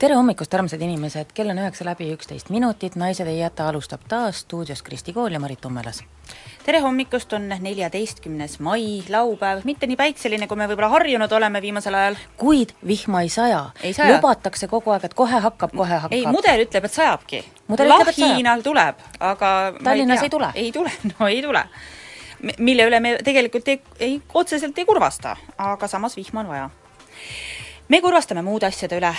tere hommikust, armsad inimesed, kell on üheksa läbi üksteist minutit, Naised ei jäta alustab taas stuudios Kristi Kool ja Marit Ummelas. tere hommikust, on neljateistkümnes mai, laupäev, mitte nii päikseline, kui me võib-olla harjunud oleme viimasel ajal. kuid vihma ei saja. Ei saja. lubatakse kogu aeg, et kohe hakkab, kohe hakkab. ei, mudel ütleb, et sajabki. Lahinal tuleb, aga Tallinnas ei tule. ei tule, no ei tule. mille üle me tegelikult ei, ei, otseselt ei kurvasta, aga samas vihma on vaja. me kurvastame muude asjade üle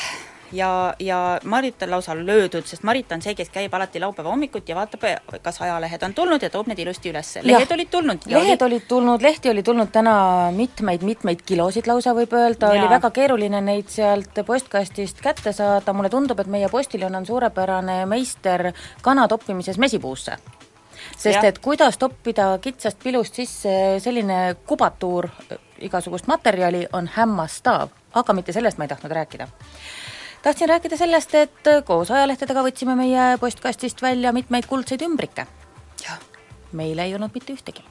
ja, ja Marit on lausa löödud, sest Marit on see, kes käib alati laupäeva hommikuti ja vaatab, kas ajalehed on tulnud ja toob need ilusti üles. lehed olid tulnud. lehed olid tulnud, lehti oli tulnud täna mitmeid-mitmeid kilosid lausa võib öelda, oli väga keeruline neid sealt postkastist kätte saada, mulle tundub, et meie postiljon on suurepärane meister kana toppimises mesipuusse sest ja. et kuidas toppida kitsast pilust sisse selline kubatuur igasugust materjali, on hämmastav, aga mitte sellest ma ei tahtnud rääkida tahtsin rääkida sellest, et koos ajalehtedega võtsime meie postkastist välja mitmeid kuldseid ümbrikke. meile ei olnud mitte ühtegi.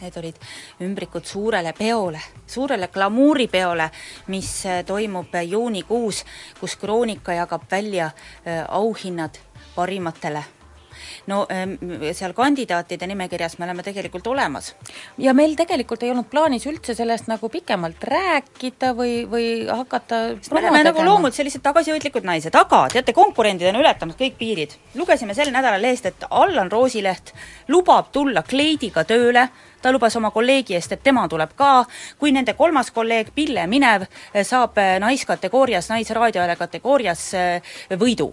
Need olid ümbrikud suurele peole, suurele glamuuripeole, mis toimub juunikuus, kus Kroonika jagab välja äh, auhinnad parimatele no ehm, seal kandidaatide nimekirjas me oleme tegelikult olemas. ja meil tegelikult ei olnud plaanis üldse sellest nagu pikemalt rääkida või, või hakata me oleme nagu loomult sellised tagasihoidlikud naised, aga teate, konkurendid on ületanud kõik piirid. lugesime sel nädalal lehest, et Allan Roosileht lubab tulla kleidiga tööle, ta lubas oma kolleegi eest, et tema tuleb ka, kui nende kolmas kolleeg Pille Minev saab naiskategoorias, naisraadiohääle kategoorias võidu.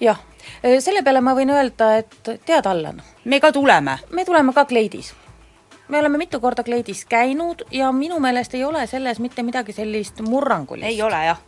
jah selle peale ma võin öelda, et tead, Allan. me ka tuleme. me tuleme ka kleidis. me oleme mitu korda kleidis käinud ja minu meelest ei ole selles mitte midagi sellist murrangulist. ei ole jah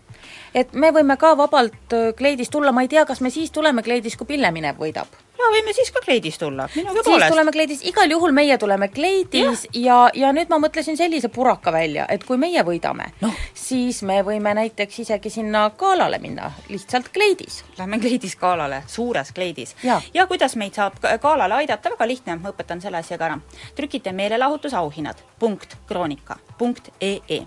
et me võime ka vabalt kleidis tulla, ma ei tea, kas me siis tuleme kleidis, kui Pille Minev võidab ja võime siis ka kleidis tulla, minuga siis poolest. tuleme kleidis, igal juhul meie tuleme kleidis ja, ja, ja nüüd ma mõtlesin sellise puraka välja, et kui meie võidame no., siis me võime näiteks isegi sinna galale minna, lihtsalt kleidis. Lähme kleidis galale, suures kleidis. ja, kuidas meid saab galale aidata, väga lihtne, ma õpetan selle asja ka ära. trükite meelelahutusauhinnad, punkt, kroonika, punkt ee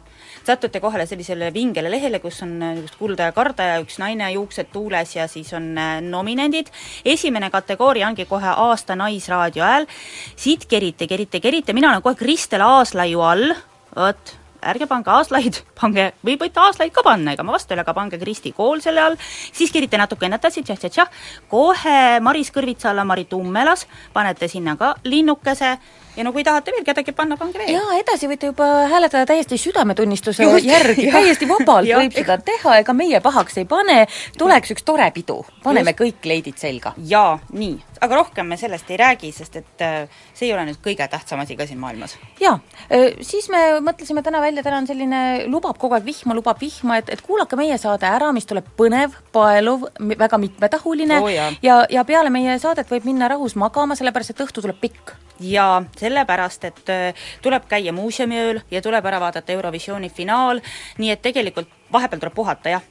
satute kohale sellisele vingele lehele, kus on niisugust kulda ja karda ja üks naine, juuksed tuules ja siis on äh, nominendid. esimene kategooria ongi kohe aasta naisraadio hääl. siit kerite, kerite, kerite, mina olen kohe Kristel Aaslaiu all, vot ärge pange aaslaid, pange, või võite aaslaid ka panna, ega ma vastu ei ole, aga pange Kristi Kool selle all, siis kerite natuke edasi, tšah-tšah-tšah, kohe Maris Kõrvitsa alla Marit Ummelas, panete sinna ka linnukese ja no kui tahate veel kedagi panna, pange veel. jaa, edasi võite juba hääletada täiesti südametunnistuse Just, järgi, täiesti vabalt võib seda teha, ega meie pahaks ei pane, tuleks üks tore pidu, paneme Just. kõik kleidid selga. jaa, nii, aga rohkem me sellest ei räägi, sest et äh, see ei ole nüüd kõige tähtsam asi ka siin maailmas. jaa, äh, siis me mõtlesime täna välja, täna on selline, lubab kogu aeg vihma, lubab vihma, et, et kuulake meie saade ära, mis tuleb põnev, paeluv, väga mitmetahuline oh, ja, ja, ja peale meie saadet võib minna rahus magama, sellepärast et õhtu tuleb pikk. Ja sellepärast, et äh, tuleb käia muuseumiööl ja tuleb ära vaadata Eurovisiooni finaal, nii et tegelikult vahepeal tuleb puhata, jah.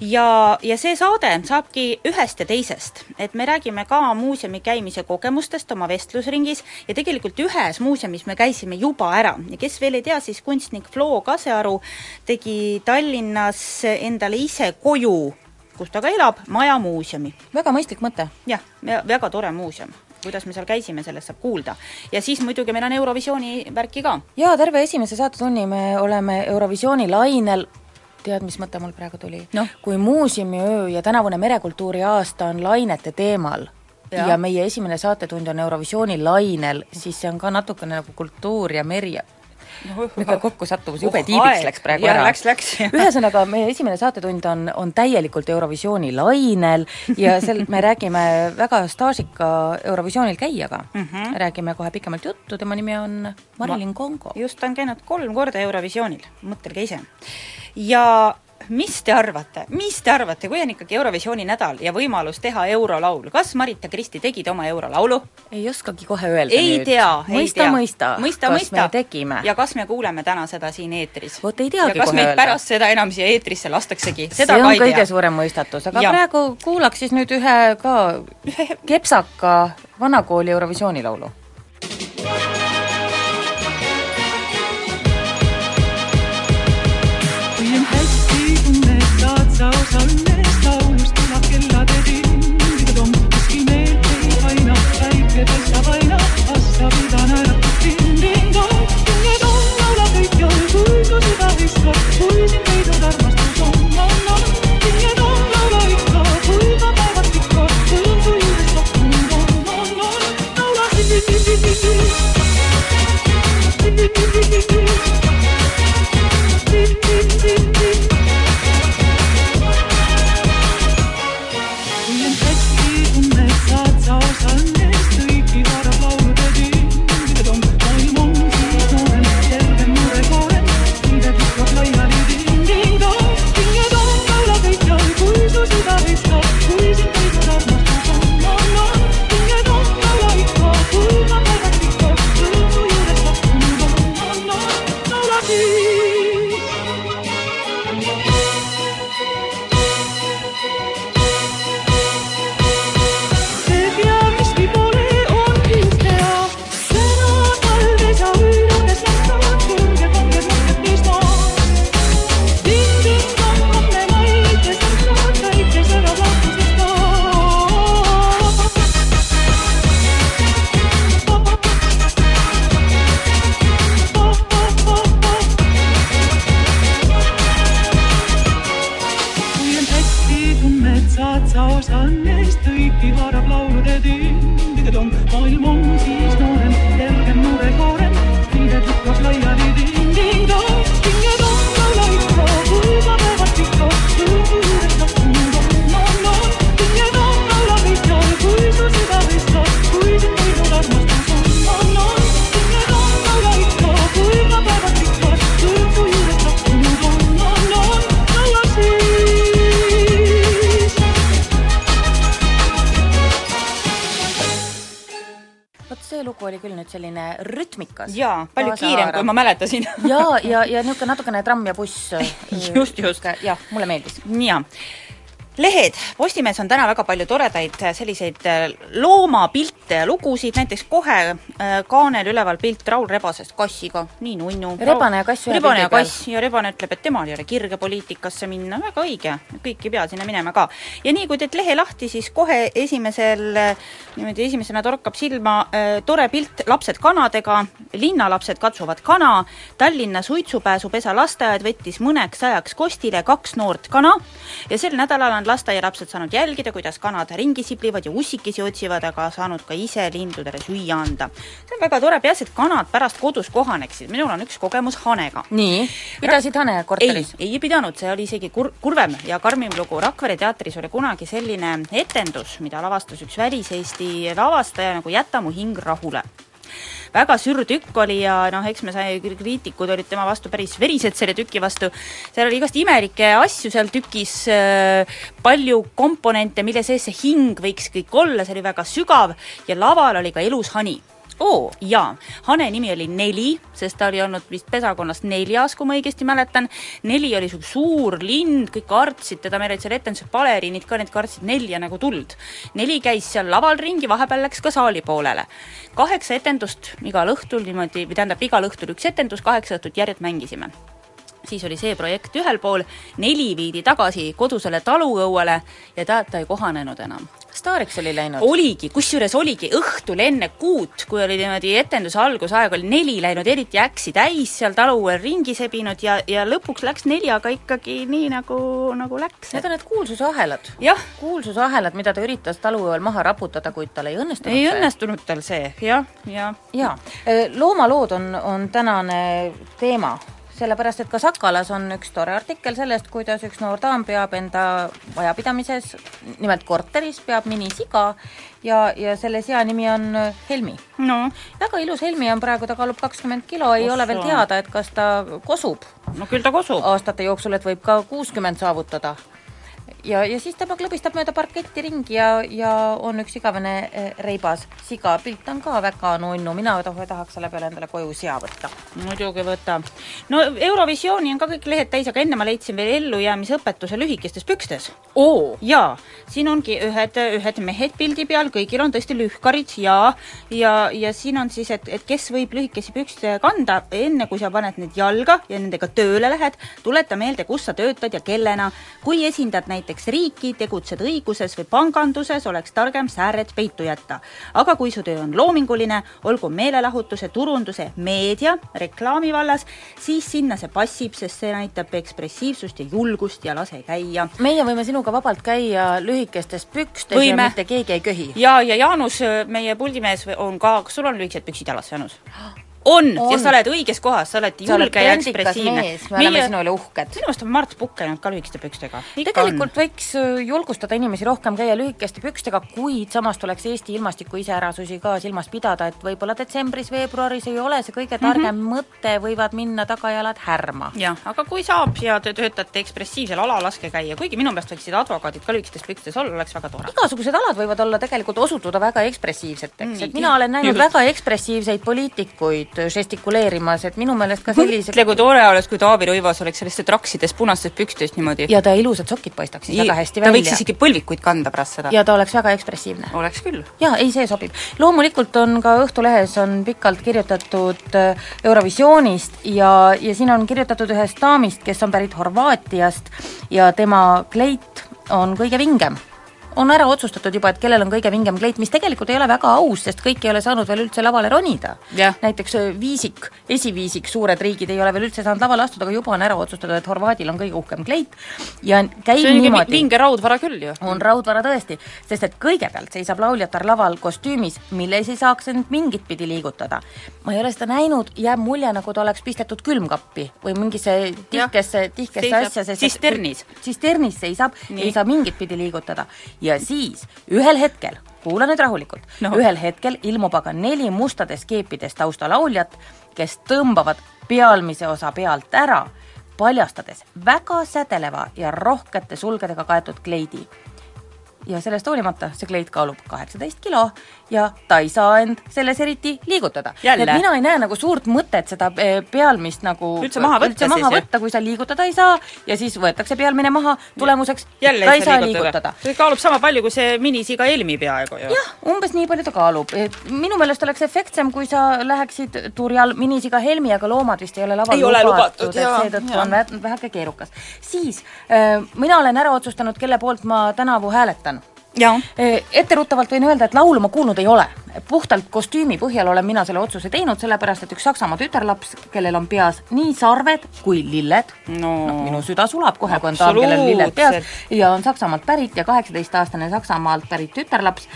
ja, ja see saade saabki ühest ja teisest, et me räägime ka muuseumi käimise kogemustest oma vestlusringis ja tegelikult ühes muuseumis me käisime juba ära. Ja kes veel ei tea, siis kunstnik Flo Kasearu tegi Tallinnas endale ise koju kus ta ka elab, majamuuseumi. väga mõistlik mõte. jah, väga tore muuseum kuidas me seal käisime, sellest saab kuulda. ja siis muidugi meil on Eurovisiooni värki ka. jaa, terve esimese saatetunni me oleme Eurovisiooni lainel tead, mis mõte mul praegu tuli no.? kui muuseumiöö ja tänavune merekultuuri aasta on lainete teemal ja, ja meie esimene saatetund on Eurovisiooni lainel, siis see on ka natukene nagu kultuur ja meri niisugune kokkusattumus, jube tiibiks läks praegu ja, ära. Läks, läks. ühesõnaga, meie esimene saatetund on, on täielikult Eurovisiooni lainel ja sel, me räägime väga staažika Eurovisioonil käijaga mm. -hmm. räägime kohe pikemalt juttu, tema nimi on Marilyn Ma, Kongo. just, ta on käinud kolm korda Eurovisioonil, mõtelge ise. ja mis te arvate, mis te arvate, kui on ikkagi Eurovisiooni nädal ja võimalus teha eurolaul, kas Marit ja Kristi tegid oma eurolaulu? ei oskagi kohe öelda ei nüüd. tea, ei mõista, tea. mõista, mõista, kas mõista. me tegime. ja kas me kuuleme täna seda siin eetris? vot ei teagi ja kas kohe meid öelda. pärast seda enam siia eetrisse lastaksegi? see seda on ka ei kõige tea. suurem mõistatus, aga Ja. praegu kuulaks siis nüüd ühe ka kepsaka vanakooli Eurovisiooni laulu. Saad sa ja, ja, niisugune natukene tramm ja buss. Just, just. jah, mulle meeldis. jaa. lehed, Postimehes on täna väga palju toredaid selliseid äh, loomapilte ja lugusid, näiteks kohe äh, kaanel üleval pilt Raul Rebasest kassiga, nii nunnu. Rebane ja kass ühe rebane ja kass. Ja Rebane ütleb, et temal ei ole kirge poliitikasse minna, väga õige, kõik ei pea sinna minema ka. ja nii, kui teed lehe lahti, siis kohe esimesel, niimoodi esimesena torkab silma äh, tore pilt lapsed kanadega, linnalapsed katsuvad kana, Tallinna suitsupääsupesa lasteaed võttis mõneks ajaks kostile kaks noort kana. Ja sel nädalal on lasteaialapsed saanud jälgida, kuidas kanad ringi siblivad ja ussikesi otsivad, aga saanud ka ise lindudele süüa anda. See on väga tore, peaasi, et kanad pärast kodus kohaneksid, minul on üks kogemus hanega. Nii, pidasid Hane ei korteris?, ei pidanud, see oli isegi kur-, kurvem ja karmim lugu. Rakvere teatris oli kunagi selline etendus, mida lavastas üks väliseesti lavastaja nagu Jäta mu hing rahule väga sür tükk oli ja noh, eks me sai, kriitikud olid tema vastu päris verised selle tüki vastu, seal oli igast imelikke asju seal tükis äh,, palju komponente, mille sees see hing võiks kõik olla, see oli väga sügav ja laval oli ka elus hani oo, jaa, hane nimi oli Neli, sest ta oli olnud vist pesakonnast neljas, kui ma õigesti mäletan. Neli oli sihuke suur lind, kõik kartsid teda, meil olid seal etendusel baleriinid ka, need kartsid nelja nagu tuld. Neli käis seal laval ringi, vahepeal läks ka saali poolele. kaheksa etendust igal õhtul niimoodi, või tähendab, igal õhtul üks etendus, kaheksa õhtut järjest mängisime siis oli see projekt ühel pool, neli viidi tagasi kodusele taluõuele ja ta, ta ei kohanenud enam staariks oli läinud? oligi, kusjuures oligi õhtul enne kuut, kui oli niimoodi etenduse algusaeg, oli neli läinud eriti äksi täis seal taluõel ringi sebinud ja, ja lõpuks läks neljaga ikkagi nii, nagu, nagu läks. Need on need kuulsusahelad. jah, kuulsusahelad, mida ta üritas taluõel maha raputada, kuid tal ei õnnestunud ei see. õnnestunud tal see, jah, ja jaa, loomalood on, on tänane teema, sellepärast et ka Sakalas on üks tore artikkel sellest, kuidas üks noor daam peab enda majapidamises, nimelt korteris, peab minisiga ja, ja selle sea nimi on Helmi. no väga ilus Helmi on praegu, ta kaalub kakskümmend kilo, ei ole veel teada, et kas ta kosub no küll ta kosub. aastate jooksul, et võib ka kuuskümmend saavutada ja, ja siis tema klõbistab mööda parketti ringi ja, ja on üks igavene eh, reibas. Siga, pilt on ka väga nunnu, mina tahaks selle peale endale koju sea võtta. muidugi võta. no Eurovisiooni on ka kõik lehed täis, aga enne ma leidsin veel ellujäämisõpetuse lühikestes pükstes. jaa, siin ongi ühed, ühed mehed pildi peal, kõigil on tõesti lühkarid. Ja ja, ja siin on siis, et, et kes võib lühikesi pükse kanda, enne kui sa paned need jalga ja nendega tööle lähed, tuleta meelde, kus sa töötad ja kellena, kui esindad näiteks näiteks riiki, tegutsed õiguses või panganduses, oleks targem sääred peitu jätta. aga kui su töö on loominguline, olgu meelelahutuse, turunduse, meedia, reklaami vallas, siis sinna see passib, sest see näitab ekspressiivsust ja julgust ja lase käia. meie võime sinuga vabalt käia lühikestes pükstes võime. ja mitte keegi ei köhi. ja, ja Jaanus, meie puldimees on ka, kas sul on lühikesed püksid jalas, Jaanus? On, on., ja sa oled õiges kohas, sa oled julge ja ekspressiivne. me oleme Meie... sinu üle uhked. minu arust on Mart Pukk käinud ka lühikeste pükstega. tegelikult on. võiks äh, julgustada inimesi rohkem käia lühikeste pükstega, kuid samas tuleks Eesti ilmastiku iseärasusi ka silmas pidada, et võib-olla detsembris-veebruaris ei ole see kõige targem mm -hmm. mõte, võivad minna tagajalad härma. jah, aga kui saab ja te töötate ekspressiivsel alal, laske käia, kuigi minu meelest võiksid advokaadid ka lühikestes pükstes olla, oleks väga tore. igasugused alad võivad olla tegelikult osutuda väga ekspressiivseteks mm,, et mina olen näinud just. väga ekspressiivseid poliitikuid, nüüd žestikuleerimas, et minu meelest ka sellise mõtle, kui tore oleks, kui Taavi Rõivas oleks sellistes traksides punastes pükstes niimoodi. ja ta ilusad sokid paistaksid väga hästi ta välja. ta võiks isegi põlvikuid kanda pärast seda. ja ta oleks väga ekspressiivne. oleks küll. jaa, ei, see sobib. loomulikult on ka Õhtulehes on pikalt kirjutatud äh, Eurovisioonist ja, ja siin on kirjutatud ühest daamist, kes on pärit Horvaatiast ja tema kleit on kõige vingem on ära otsustatud juba, et kellel on kõige vingem kleit, mis tegelikult ei ole väga aus, sest kõik ei ole saanud veel üldse lavale ronida. Näiteks äh, viisik, esiviisik, suured riigid ei ole veel üldse saanud lavale astuda, aga juba on ära otsustatud, et Horvaadil on kõige uhkem kleit. Ja käib see on niimoodi. vinge raudvara küll ju. on raudvara tõesti, sest et kõigepealt seisab lauljatar laval kostüümis, milles ei saaks end mingit pidi liigutada. ma ei ole seda näinud, jääb mulje, nagu ta oleks pistetud külmkappi või mingisse tihkesse, tihkesse asja, sest tsisternis. tsisternis seisab, ei saa mingit pidi liigutada ja siis ühel hetkel, kuula nüüd rahulikult no., ühel hetkel ilmub aga neli mustades keepides taustalauljat, kes tõmbavad pealmise osa pealt ära, paljastades väga sädeleva ja rohkete sulgedega kaetud kleidi ja sellest hoolimata see kleit kaalub kaheksateist kilo ja ta ei saa end selles eriti liigutada. et mina ei näe nagu suurt mõtet seda eh, pealmist nagu üldse maha võtta, üldse maha võtta, kui sa liigutada ei saa ja siis võetakse pealmine maha, tulemuseks jälle ta ei saa liigutada. see kaalub sama palju kui see minisiga Helmi peaaegu ju. jah, umbes nii palju ta kaalub. minu meelest oleks efektsem, kui sa läheksid turjal minisiga Helmi, aga loomad vist ei ole laval ei lubatud, et seetõttu on väheke keerukas. siis äh, mina olen ära otsustanud, kelle poolt ma tänavu hääletan etteruttavalt võin öelda, et laulu ma kuulnud ei ole. puhtalt kostüümi põhjal olen mina selle otsuse teinud, sellepärast et üks Saksamaa tütarlaps, kellel on peas nii sarved kui lilled no., noh, minu süda sulab kohe, kui on daam, kellel lilled peas, ja on Saksamaalt pärit ja kaheksateistaastane Saksamaalt pärit tütarlaps,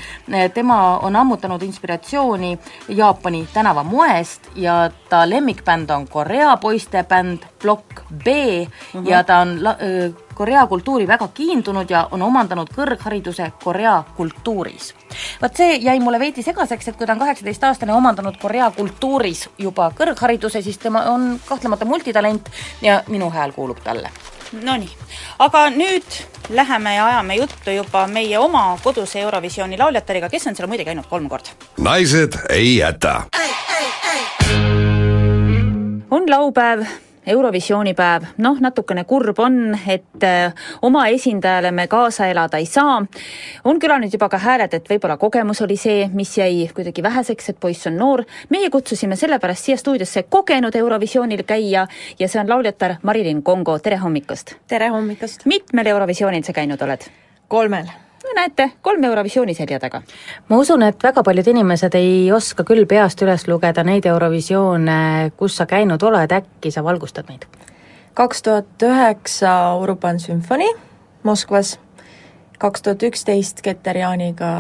tema on ammutanud inspiratsiooni Jaapani tänavamoest ja ta lemmikbänd on Korea poiste bänd Plokk B uh -huh. ja ta on la-, Korea kultuuri väga kiindunud ja on omandanud kõrghariduse Korea kultuuris. vot see jäi mulle veidi segaseks, et kui ta on kaheksateistaastane omandanud Korea kultuuris juba kõrghariduse, siis tema on kahtlemata multitalent ja minu hääl kuulub talle. Nonii, aga nüüd läheme ja ajame juttu juba meie oma koduse Eurovisiooni lauljatariga, kes on seal muide käinud kolm korda. naised ei jäta. on laupäev Eurovisiooni päev, noh, natukene kurb on, et äh, oma esindajale me kaasa elada ei saa. on kõlanud juba ka hääled, et võib-olla kogemus oli see, mis jäi kuidagi väheseks, et poiss on noor. meie kutsusime sellepärast siia stuudiosse kogenud Eurovisioonil käija ja see on lauljatar Marilyn Kongo, tere hommikust! tere hommikust! mitmel Eurovisioonil sa käinud oled? kolmel no näete, kolm Eurovisiooni selja taga. ma usun, et väga paljud inimesed ei oska küll peast üles lugeda neid Eurovisioone, kus sa käinud oled, äkki sa valgustad meid? kaks tuhat üheksa Urban sümfoni Moskvas, kaks tuhat üksteist Keter-Jaaniga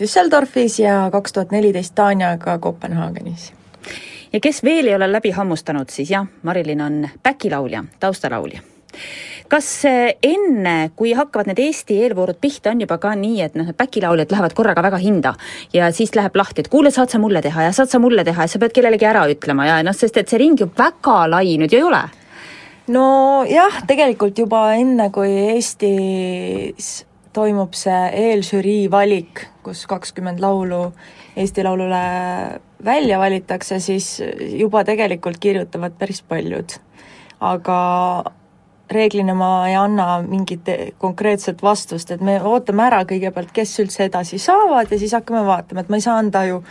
Düsseldorfis ja kaks tuhat neliteist Tanjaga Kopenhaagenis. ja kes veel ei ole läbi hammustanud, siis jah, Marilyn on back-laulja, taustalaulja kas eh, enne, kui hakkavad need Eesti eelvoorud pihta, on juba ka nii, et noh, need back-lauljad lähevad korraga väga hinda ja siis läheb lahti, et kuule, saad sa mulle teha ja saad sa mulle teha ja sa pead kellelegi ära ütlema ja noh, sest et see ring ju väga lai nüüd ju ei ole nojah, tegelikult juba enne, kui Eestis toimub see eelžürii valik, kus kakskümmend laulu Eesti Laulule välja valitakse, siis juba tegelikult kirjutavad päris paljud. aga reeglina ma ei anna mingit konkreetset vastust, et me ootame ära kõigepealt, kes üldse edasi saavad ja siis hakkame vaatama, et ma ei saa anda ju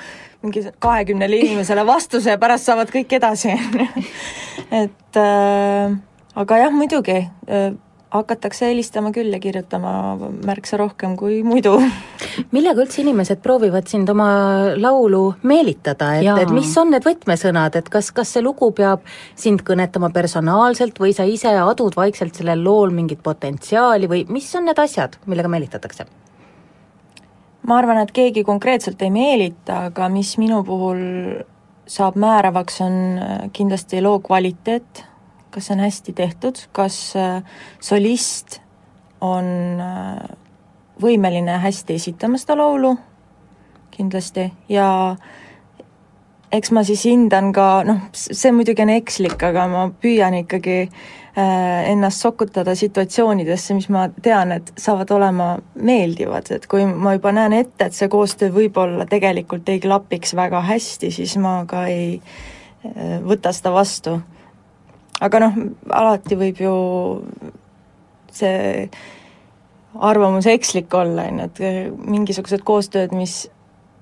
mingi kahekümnele inimesele vastuse ja pärast saavad kõik edasi, on ju. et äh, aga jah, muidugi äh,, hakatakse helistama küll ja kirjutama märksa rohkem kui muidu. millega üldse inimesed proovivad sind oma laulu meelitada, et, et mis on need võtmesõnad, et kas, kas see lugu peab sind kõnetama personaalselt või sa ise adud vaikselt sellel lool mingit potentsiaali või mis on need asjad, millega meelitatakse? ma arvan, et keegi konkreetselt ei meelita, aga mis minu puhul saab määravaks, on kindlasti loo kvaliteet, kas see on hästi tehtud, kas äh, solist on äh, võimeline hästi esitama seda laulu, kindlasti, ja eks ma siis hindan ka, noh, see muidugi on ekslik, aga ma püüan ikkagi äh, ennast sokutada situatsioonidesse, mis ma tean, et saavad olema meeldivad, et kui ma juba näen ette, et see koostöö võib-olla tegelikult ei klapiks väga hästi, siis ma ka ei võta seda vastu. Aga noh, alati võib ju see arvamus ekslik olla, on ju, et mingisugused koostööd, mis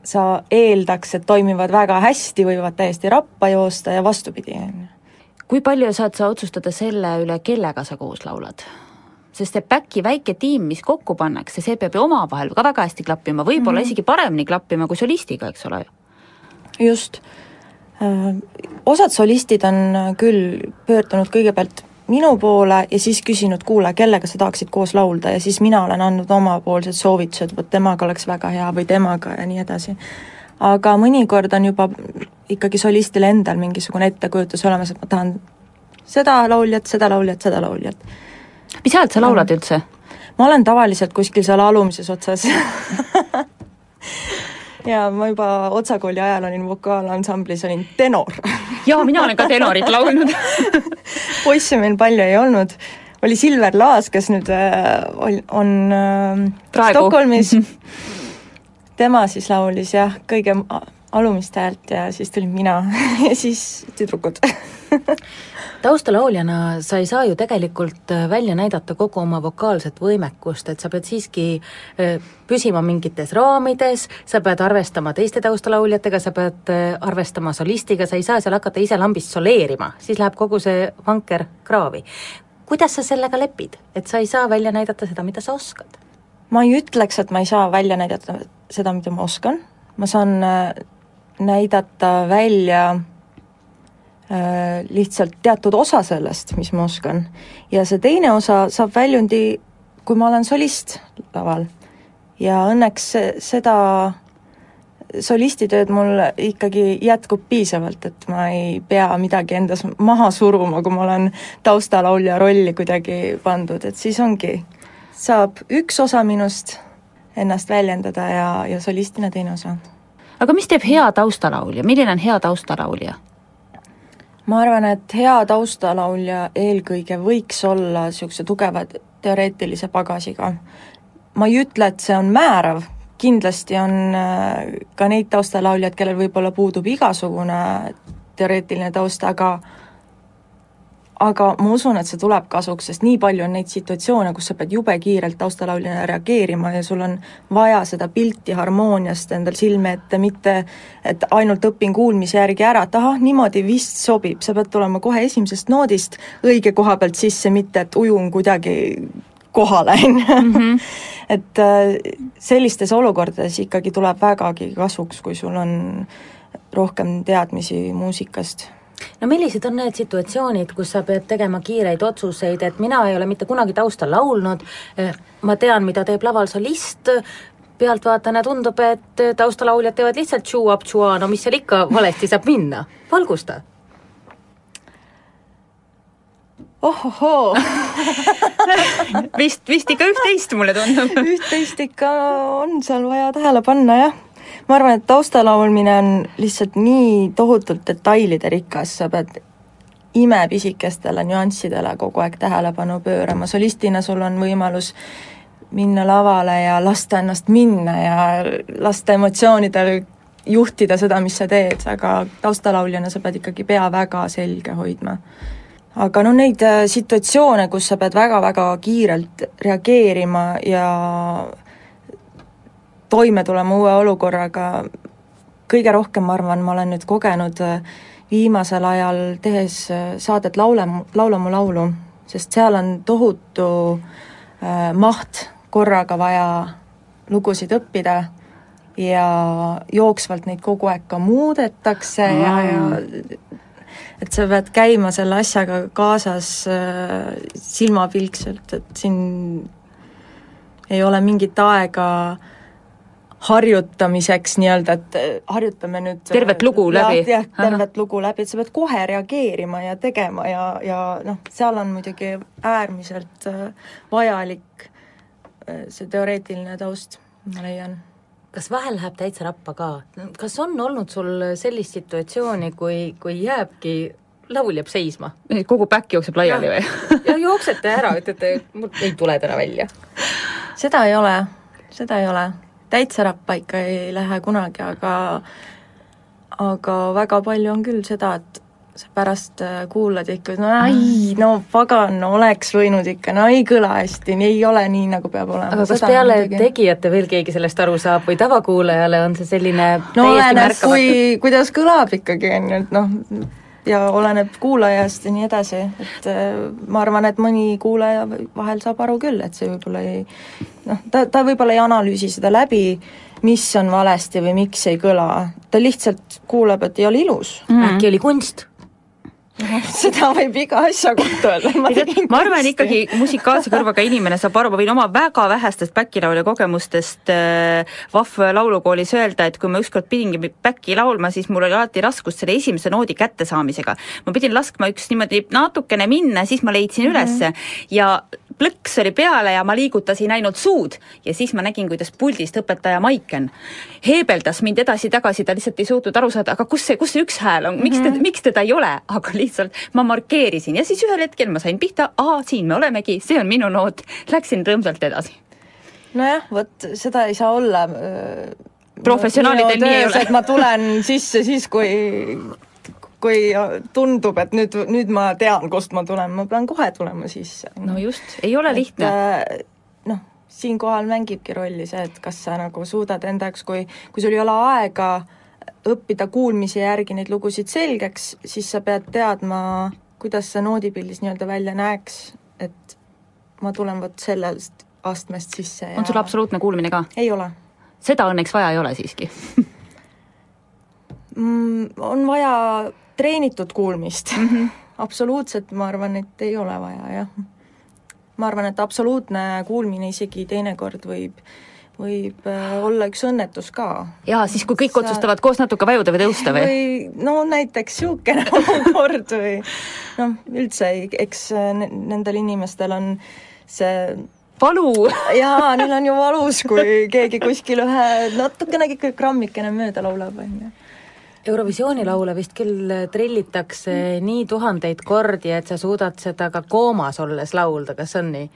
sa eeldaks, et toimivad väga hästi, võivad täiesti rappa joosta ja vastupidi, on ju. kui palju saad sa otsustada selle üle, kellega sa koos laulad? sest see back'i väike tiim, mis kokku pannakse, see peab ju omavahel ka väga hästi klappima, võib-olla mm -hmm. isegi paremini klappima kui solistiga, eks ole ju? just. Äh, osad solistid on küll pöördunud kõigepealt minu poole ja siis küsinud, kuule, kellega sa tahaksid koos laulda ja siis mina olen andnud omapoolsed soovitused, vot temaga oleks väga hea või temaga ja nii edasi. aga mõnikord on juba ikkagi solistil endal mingisugune ettekujutus olemas, et ma tahan seda lauljat, seda lauljat, seda lauljat. mis häält sa laulad üldse? ma olen tavaliselt kuskil seal alumises otsas ja ma juba Otsakooli ajal olin vokaalansamblis, olin tenor. Jaa, mina olen ka tenorit laulnud. Poisse meil palju ei olnud, oli Silver Laas, kes nüüd äh, on, on äh, Stockholmis. Tema siis laulis jah, kõige alumist häält ja siis tulin mina ja siis tüdrukud taustalauljana sa ei saa ju tegelikult äh, välja näidata kogu oma vokaalset võimekust, et sa pead siiski äh, püsima mingites raamides, sa pead arvestama teiste taustalauljatega, sa pead äh, arvestama solistiga, sa ei saa seal hakata ise lambist soleerima, siis läheb kogu see vanker kraavi. kuidas sa sellega lepid, et sa ei saa välja näidata seda, mida sa oskad? ma ei ütleks, et ma ei saa välja näidata seda, mida ma oskan, ma saan näidata välja äh, lihtsalt teatud osa sellest, mis ma oskan. ja see teine osa saab väljundi, kui ma olen solist laval. ja õnneks seda solistitööd mul ikkagi jätkub piisavalt, et ma ei pea midagi endas maha suruma, kui ma olen taustalaulja rolli kuidagi pandud, et siis ongi, saab üks osa minust ennast väljendada ja, ja solistina teine osa aga mis teeb hea taustalaulja, milline on hea taustalaulja? Ma arvan, et hea taustalaulja eelkõige võiks olla niisuguse tugeva teoreetilise pagasiga. ma ei ütle, et see on määrav, kindlasti on äh, ka neid taustalauljaid, kellel võib-olla puudub igasugune teoreetiline taust, aga aga ma usun, et see tuleb kasuks, sest nii palju on neid situatsioone, kus sa pead jube kiirelt taustalauljana reageerima ja sul on vaja seda pilti harmooniast endal silme ette, mitte et ainult õpin kuulmise järgi ära, et ahah, niimoodi vist sobib, sa pead tulema kohe esimesest noodist õige koha pealt sisse, mitte et ujun kuidagi kohale, on ju. Mhm. et äh, sellistes olukordades ikkagi tuleb vägagi kasuks, kui sul on rohkem teadmisi muusikast no millised on need situatsioonid, kus sa pead tegema kiireid otsuseid, et mina ei ole mitte kunagi taustal laulnud, ma tean, mida teeb laval solist, pealtvaatajana tundub, et taustalauljad teevad lihtsalt tšuu-up-tšua, no mis seal ikka valesti saab minna, valgusta. Ohohoo vist, vist ikka üht-teist, mulle tundub. Üht-teist ikka on seal vaja tähele panna, jah ma arvan, et taustalaulmine on lihtsalt nii tohutult detailide rikas, sa pead imepisikestele nüanssidele kogu aeg tähelepanu pöörama, solistina sul on võimalus minna lavale ja lasta ennast minna ja lasta emotsioonidel juhtida seda, mis sa teed, aga taustalauljana sa pead ikkagi pea väga selge hoidma. aga noh, neid äh, situatsioone, kus sa pead väga-väga kiirelt reageerima ja toime tulema uue olukorraga, kõige rohkem, ma arvan, ma olen nüüd kogenud äh, viimasel ajal tehes äh, saadet Laule, laula mu laulu, sest seal on tohutu äh, maht korraga vaja lugusid õppida ja jooksvalt neid kogu aeg ka muudetakse mm. ja, ja et sa pead käima selle asjaga kaasas äh, silmapilkselt, et siin ei ole mingit aega äh, harjutamiseks nii-öelda, et äh, harjutame nüüd tervet lugu ja, läbi? jah, tervet Aha. lugu läbi, et sa pead kohe reageerima ja tegema ja, ja noh, seal on muidugi äärmiselt äh, vajalik äh, see teoreetiline taust, ma leian kas vahel läheb täitsa rappa ka? kas on olnud sul sellist situatsiooni, kui, kui jääbki laul jääb seisma? kogu back jookseb laiali ja, või? ja jooksete ära, ütlete, mul ei tule täna välja. seda ei ole, seda ei ole täitsa rappa ikka ei lähe kunagi, aga aga väga palju on küll seda, et sa pärast äh, kuulad ikka, no ai, no pagan, oleks võinud ikka, no ei kõla hästi, ei ole nii, nagu peab olema. aga kas peale muidugi. tegijate veel keegi sellest aru saab või tavakuulajale on see selline no oleneb, kui, kuidas kõlab ikkagi, on ju, et noh, ja oleneb kuulajast ja nii edasi, et äh, ma arvan, et mõni kuulaja vahel saab aru küll, et see võib-olla ei noh, ta, ta võib-olla ei analüüsi seda läbi, mis on valesti või miks ei kõla, ta lihtsalt kuuleb, et ei ole ilus mm. -hmm. äkki oli kunst seda võib iga asja kohta öelda, ma arvan ikkagi musikaalse kõrvaga inimene saab aru, ma võin oma väga vähestest back'i-laulja kogemustest äh, Vahv laulukoolis öelda, et kui ma ükskord pidingi back'i laulma, siis mul oli alati raskus selle esimese noodi kättesaamisega. ma pidin laskma üks niimoodi natukene minna, siis ma leidsin mm -hmm. ülesse ja plõks oli peale ja ma liigutasin ainult suud. Ja siis ma nägin, kuidas puldist õpetaja Maiken heebeldas mind edasi-tagasi, ta lihtsalt ei suutnud aru saada, aga kus see, kus see üks hääl on, miks mm, -hmm. miks teda ei ole, aga lihtsalt ma markeerisin. Ja siis ühel hetkel ma sain pihta, aa, siin me olemegi, see on minu noot, läksin rõõmsalt edasi. nojah, vot seda ei saa olla professionaalidel nii ei ole. ma tulen sisse siis, kui kui tundub, et nüüd, nüüd ma tean, kust ma tulen, ma pean kohe tulema sisse. no just, ei ole lihtne. Äh, noh, siinkohal mängibki rolli see, et kas sa nagu suudad enda jaoks, kui, kui sul ei ole aega õppida kuulmise järgi neid lugusid selgeks, siis sa pead teadma, kuidas see noodipildis nii-öelda välja näeks, et ma tulen vot sellest astmest sisse ja on sul absoluutne kuulmine ka? ei ole. seda õnneks vaja ei ole siiski mm, on vaja treenitud kuulmist mm. -hmm. absoluutselt ma arvan, et ei ole vaja, jah. ma arvan, et absoluutne kuulmine isegi teinekord võib võib äh, olla üks õnnetus ka. jaa, siis kui kõik Sa... otsustavad koos natuke vajuda või tõusta või? või no näiteks niisugune olukord või noh, üldse, eks äh, nendel inimestel on see valu jaa, neil on ju valus, kui keegi kuskil ühe natukenegi grammikene mööda laulab, on ju Eurovisiooni laule vist küll trillitakse nii tuhandeid kordi, et sa suudad seda ka koomas olles laulda, kas on nii?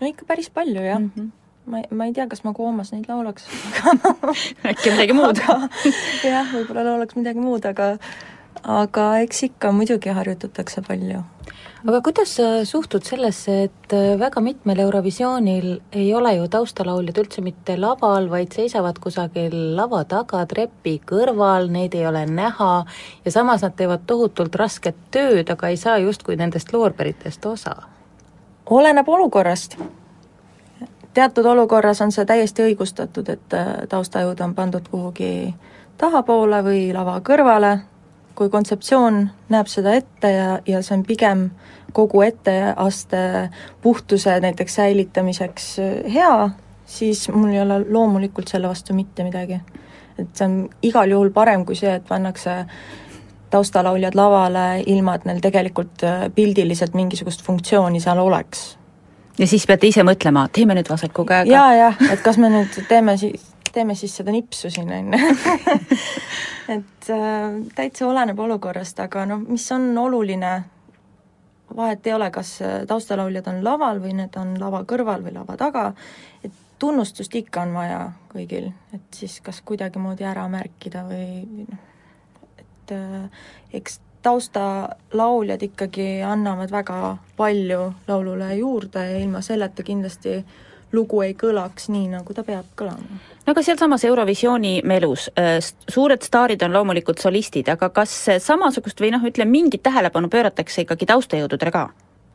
no ikka päris palju, jah mm. -hmm ma, ma ei tea, kas ma koomas neid laulaks äkki midagi muud jah, võib-olla laulaks midagi muud, aga aga eks ikka muidugi harjutatakse palju aga kuidas sa suhtud sellesse, et äh, väga mitmel Eurovisioonil ei ole ju taustalauljad üldse mitte laval, vaid seisavad kusagil lava taga, trepi kõrval, neid ei ole näha ja samas nad teevad tohutult rasket tööd, aga ei saa justkui nendest loorberitest osa? oleneb olukorrast. teatud olukorras on see täiesti õigustatud, et äh, taustajõud on pandud kuhugi tahapoole või lava kõrvale, kui kontseptsioon näeb seda ette ja, ja see on pigem kogu etteaste puhtuse näiteks säilitamiseks äh, hea, siis mul ei ole loomulikult selle vastu mitte midagi. et see on igal juhul parem kui see, et pannakse taustalauljad lavale, ilma et neil tegelikult äh, pildiliselt mingisugust funktsiooni seal oleks. ja siis peate ise mõtlema, teeme nüüd vasaku käega? jaa, jah, et kas me nüüd teeme siis teeme siis seda nipsu siin, on ju. et äh, täitsa oleneb olukorrast, aga noh, mis on oluline vahet ei ole, kas taustalauljad on laval või need on lava kõrval või lava taga, et tunnustust ikka on vaja kõigil, et siis kas kuidagimoodi ära märkida või, või noh, et äh, eks taustalauljad ikkagi annavad väga palju laulule juurde ja ilma selleta kindlasti lugu ei kõlaks nii, nagu ta peab kõlama. no aga sealsamas Eurovisiooni melus äh, suured staarid on loomulikult solistid, aga kas samasugust või noh, ütleme mingit tähelepanu pööratakse ikkagi taustajõududele ka?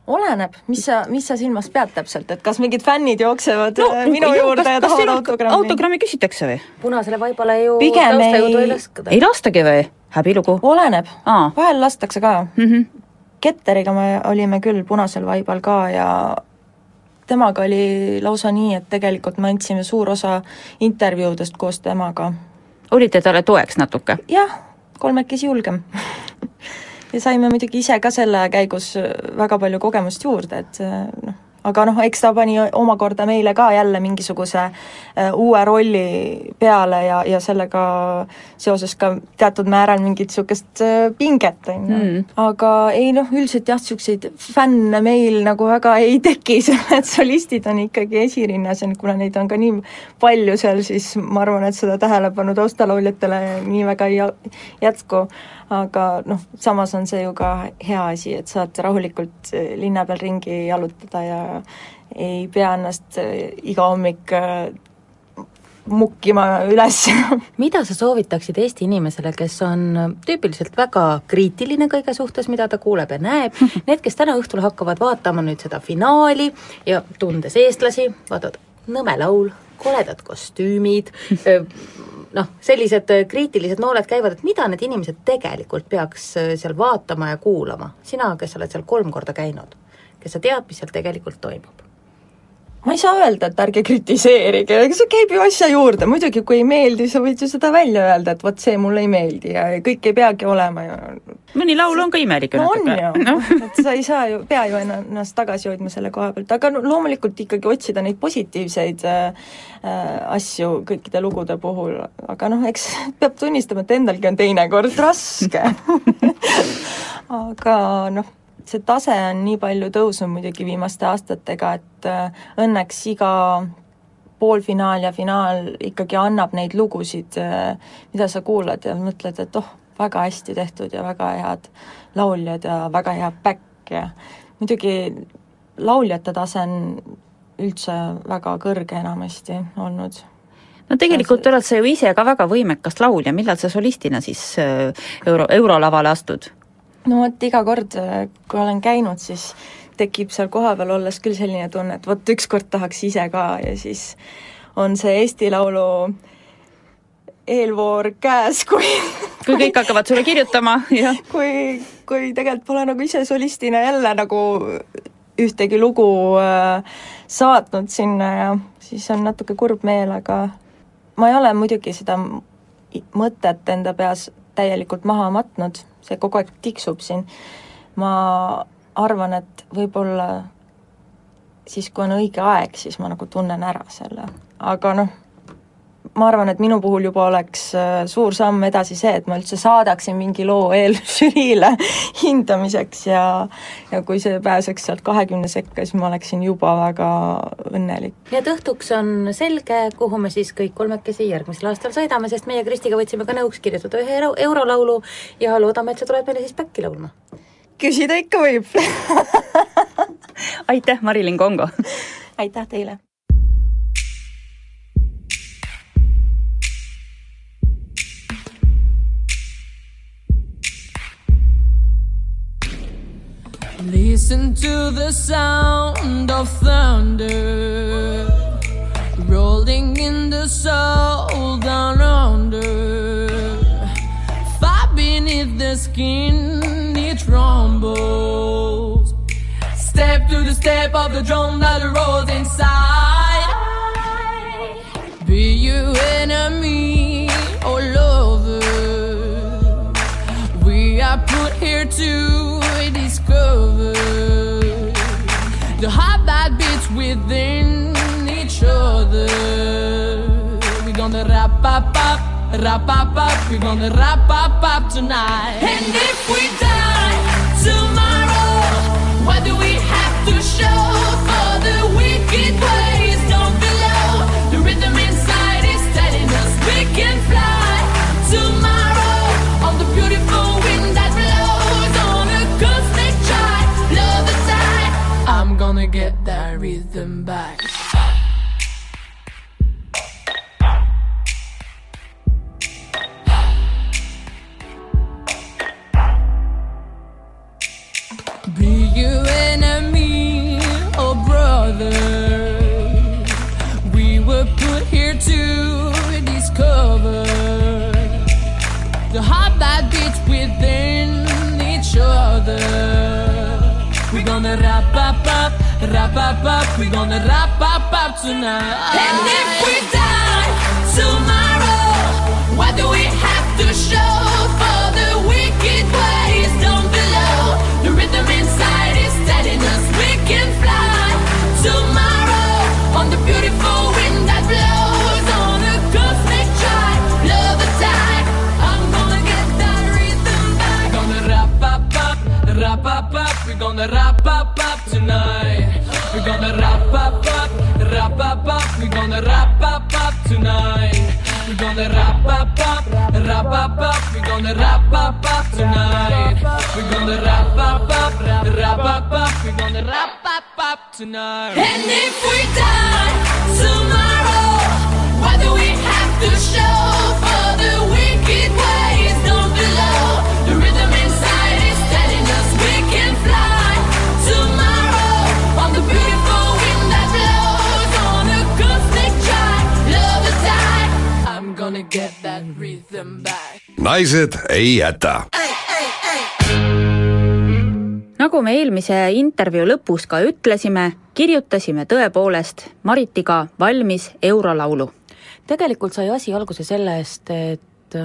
oleneb, mis sa, mis sa silmas pead täpselt, et kas mingid fännid jooksevad no, äh, minu juurde kas, ja tahavad autogrammi? autogrammi küsitakse või? punasele vaibale ju Pigem taustajõudu ei lasta. ei lastagi või? häbilugu? oleneb, vahel lastakse ka mm. -hmm. Ketteriga me olime küll Punasel vaibal ka ja temaga oli lausa nii, et tegelikult me andsime suur osa intervjuudest koos temaga. olite talle toeks natuke? jah, kolmekesi julgem ja saime muidugi ise ka selle käigus väga palju kogemust juurde, et noh, aga noh, eks ta pani omakorda meile ka jälle mingisuguse äh, uue rolli peale ja, ja sellega seoses ka teatud määral mingit niisugust äh, pinget, on ju. Mm. aga ei noh, üldiselt jah, niisuguseid fänne meil nagu väga ei teki, et solistid on ikkagi esirinnas ja kuna neid on ka nii palju seal, siis ma arvan, et seda tähelepanu taustalauljatele nii väga ei jätku aga noh, samas on see ju ka hea asi, et saad rahulikult eh, linna peal ringi jalutada ja ei pea ennast eh, iga hommik eh, mukkima üles. Mida sa soovitaksid Eesti inimesele, kes on tüüpiliselt väga kriitiline kõige suhtes, mida ta kuuleb ja näeb, need, kes täna õhtul hakkavad vaatama nüüd seda finaali ja tundes eestlasi, vaatavad nõme laul, koledad kostüümid noh, sellised äh, kriitilised nooled käivad, et mida need inimesed tegelikult peaks äh, seal vaatama ja kuulama, sina, kes sa oled seal kolm korda käinud, kes sa tead, mis seal tegelikult toimub? Ma ei saa öelda, et ärge kritiseerige, see käib ju asja juurde, muidugi kui ei meeldi, sa võid ju seda välja öelda, et vot see mulle ei meeldi ja kõik ei peagi olema ju mõni laul on ka imelik no natuke. on ju no., et sa ei saa ju, pea ju ennast tagasi hoidma selle koha pealt, aga no loomulikult ikkagi otsida neid positiivseid äh, äh asju kõikide lugude puhul, aga noh, eks peab tunnistama, et endalgi on teinekord raske aga noh see tase on nii palju tõusnud muidugi viimaste aastatega, et äh, õnneks iga poolfinaal ja finaal ikkagi annab neid lugusid, äh, mida sa kuulad ja mõtled, et oh, väga hästi tehtud ja väga head lauljad ja väga hea back ja muidugi lauljate tase on üldse väga kõrge enamasti olnud no tegelikult oled sa ju ise ka väga võimekas laulja, millal sa solistina siis äh, euro, eurolavale astud? No vot, iga kord, äh, kui olen käinud, siis tekib seal kohapeal olles küll selline tunne, et vot ükskord tahaks ise ka ja siis on see Eesti Laulu eelvoor käes, kui kui kõik hakkavad sulle kirjutama, jah. kui, kui tegelikult pole nagu ise solistina jälle nagu ühtegi lugu äh, saatnud sinna ja siis on natuke kurb meel, aga ma ei ole muidugi seda mõtet enda peas täielikult maha matnud, see kogu aeg tiksub siin, ma arvan, et võib-olla siis, kui on õige aeg, siis ma nagu tunnen ära selle, aga noh, ma arvan, et minu puhul juba oleks äh, suur samm edasi see, et ma üldse saadaksin mingi loo eelžüriile hindamiseks ja ja kui see pääseks sealt kahekümne sekka, siis ma oleksin juba väga õnnelik. nii et õhtuks on selge, kuhu me siis kõik kolmekesi järgmisel aastal sõidame, sest meie Kristiga võtsime ka nõuks kirjutada ühe euro, eurolaulu ja loodame, et sa tuled meile siis back'i laulma. küsida ikka võib aitäh, Marilyn Kongo! aitäh teile! Listen to the sound of thunder rolling in the soul down under. Far beneath the skin, it rumbles. Step to the step of the drum that rolls inside. Be you enemy put here to discover the heart that beats within each other. We're gonna wrap up, up, wrap up, up. We're gonna wrap up, up tonight. And if we die tomorrow. What do we have to show for the wicked ways Be you enemy or brother, we were put here to discover the heart that beats within each other. We're gonna wrap up up, wrap up up, we're gonna wrap up up tonight. And if we die tomorrow, what do we have to show We're gonna wrap up up tonight. We're gonna wrap up up, wrap up up. We're gonna wrap up up tonight. We're gonna wrap up up, wrap up up. We're gonna wrap up up tonight. We're gonna wrap up up, wrap up up. We're gonna wrap up up tonight. And if we die tomorrow, what do we have to show for the wicked ways naised ei jäta nagu me eelmise intervjuu lõpus ka ütlesime, kirjutasime tõepoolest Maritiga valmis eurolaulu. tegelikult sai asi alguse sellest, et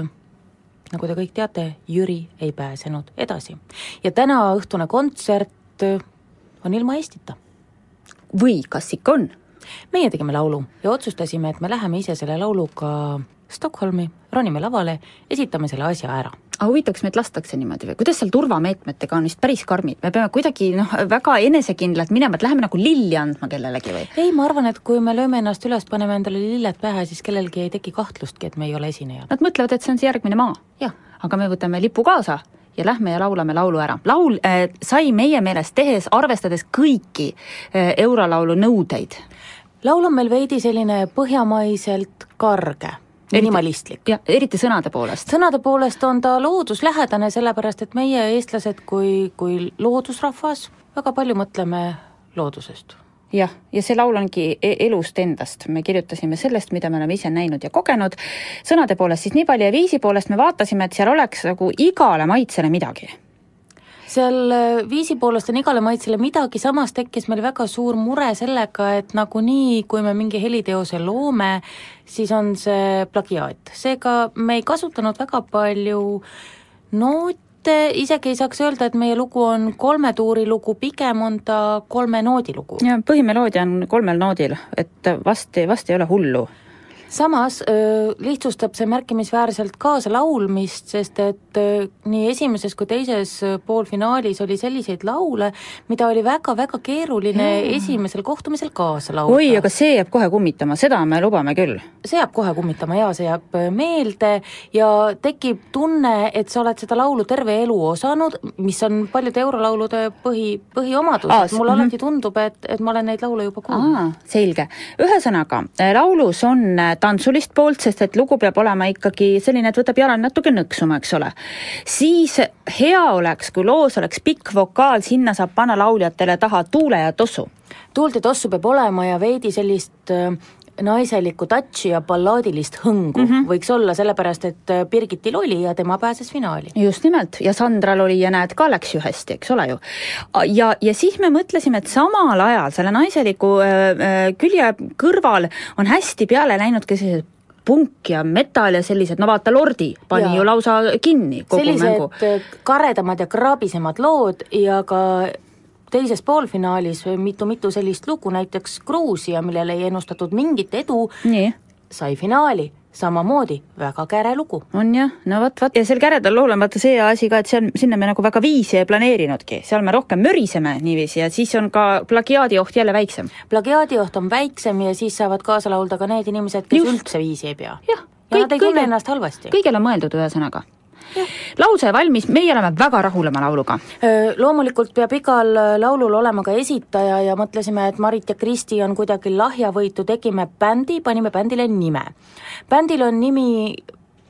nagu te kõik teate, Jüri ei pääsenud edasi. ja tänaõhtune kontsert on ilma Eestita. või kas ikka on? meie tegime laulu ja otsustasime, et me läheme ise selle lauluga Stockholmi, ronime lavale, esitame selle asja ära aga huvitav, kas meid lastakse niimoodi või kuidas seal turvameetmetega on vist päris karmid, me peame kuidagi noh, väga enesekindlalt minema, et läheme nagu lilli andma kellelegi või? ei, ma arvan, et kui me lööme ennast üles, paneme endale lilled pähe, siis kellelgi ei teki kahtlustki, et me ei ole esinejad. Nad mõtlevad, et see on see järgmine maa. aga me võtame lipu kaasa ja lähme ja laulame laulu ära. laul äh, sai meie meelest tehes, arvestades kõiki äh, eurolaulu nõudeid. laul on meil veidi selline põhjamaiselt karge minimalistlik. jah, eriti sõnade poolest. sõnade poolest on ta looduslähedane, sellepärast et meie, eestlased, kui, kui loodusrahvas, väga palju mõtleme loodusest. jah, ja see laul ongi e- elust endast, me kirjutasime sellest, mida me oleme ise näinud ja kogenud, sõnade poolest siis nii palju ja viisi poolest me vaatasime, et seal oleks nagu igale maitsele midagi seal äh, viisi poolest on igale maitsele midagi, samas tekkis meil väga suur mure sellega, et nagunii, kui me mingi heliteose loome, siis on see plagiaat. seega me ei kasutanud väga palju noote, isegi ei saaks öelda, et meie lugu on kolme tuuri lugu, pigem on ta kolme noodi lugu. ja põhimeloodia on kolmel noodil, et vast, vast ei ole hullu samas öö, lihtsustab see märkimisväärselt kaasa laulmist, sest et öö, nii esimeses kui teises poolfinaalis oli selliseid laule, mida oli väga-väga keeruline ja. esimesel kohtumisel kaasa laulda. oi, aga see jääb kohe kummitama, seda me lubame küll. see jääb kohe kummitama jaa, see jääb meelde ja tekib tunne, et sa oled seda laulu terve elu osanud, mis on paljude eurolaulude põhi, põhiomadus, et mulle alati tundub, et, et ma olen neid laule juba kuulnud. selge, ühesõnaga, laulus on tantsulist poolt, sest et lugu peab olema ikkagi selline, et võtab jalad natuke nõksuma, eks ole. siis hea oleks, kui loos oleks pikk vokaal, sinna saab panna lauljatele taha tuule ja tossu. tuult ja tossu peab olema ja veidi sellist äh, naiselikku touch'i ja ballaadilist hõngu mm -hmm. võiks olla, sellepärast et äh, Birgitil oli ja tema pääses finaali. just nimelt, ja Sandral oli ja näed, ka läks ju hästi, eks ole ju. ja, ja siis me mõtlesime, et samal ajal selle naiseliku äh, külje kõrval on hästi peale läinud ka sellised punk ja metal ja sellised, no vaata, Lordi pani ja. ju lausa kinni kogu sellised mängu. karedamad ja kraabisemad lood ja ka teises poolfinaalis mitu-mitu sellist lugu, näiteks Gruusia, millele ei ennustatud mingit edu, sai finaali samamoodi väga käre lugu. on jah, no vot, vot ja sel käredal lool on vaata see asi ka, et seal, sinna me nagu väga viisi ei planeerinudki, seal me rohkem möriseme niiviisi ja siis on ka plagiaadioht jälle väiksem. plagiaadioht on väiksem ja siis saavad kaasa laulda ka need inimesed, kes Just. üldse viisi ei pea. jah. ja kõik, nad ei tunne ennast halvasti. kõigele on mõeldud, ühesõnaga lause valmis, meie oleme väga rahul oma lauluga. Loomulikult peab igal laulul olema ka esitaja ja mõtlesime, et Marit ja Kristi on kuidagi lahjavõitu, tegime bändi, panime bändile nime. bändil on nimi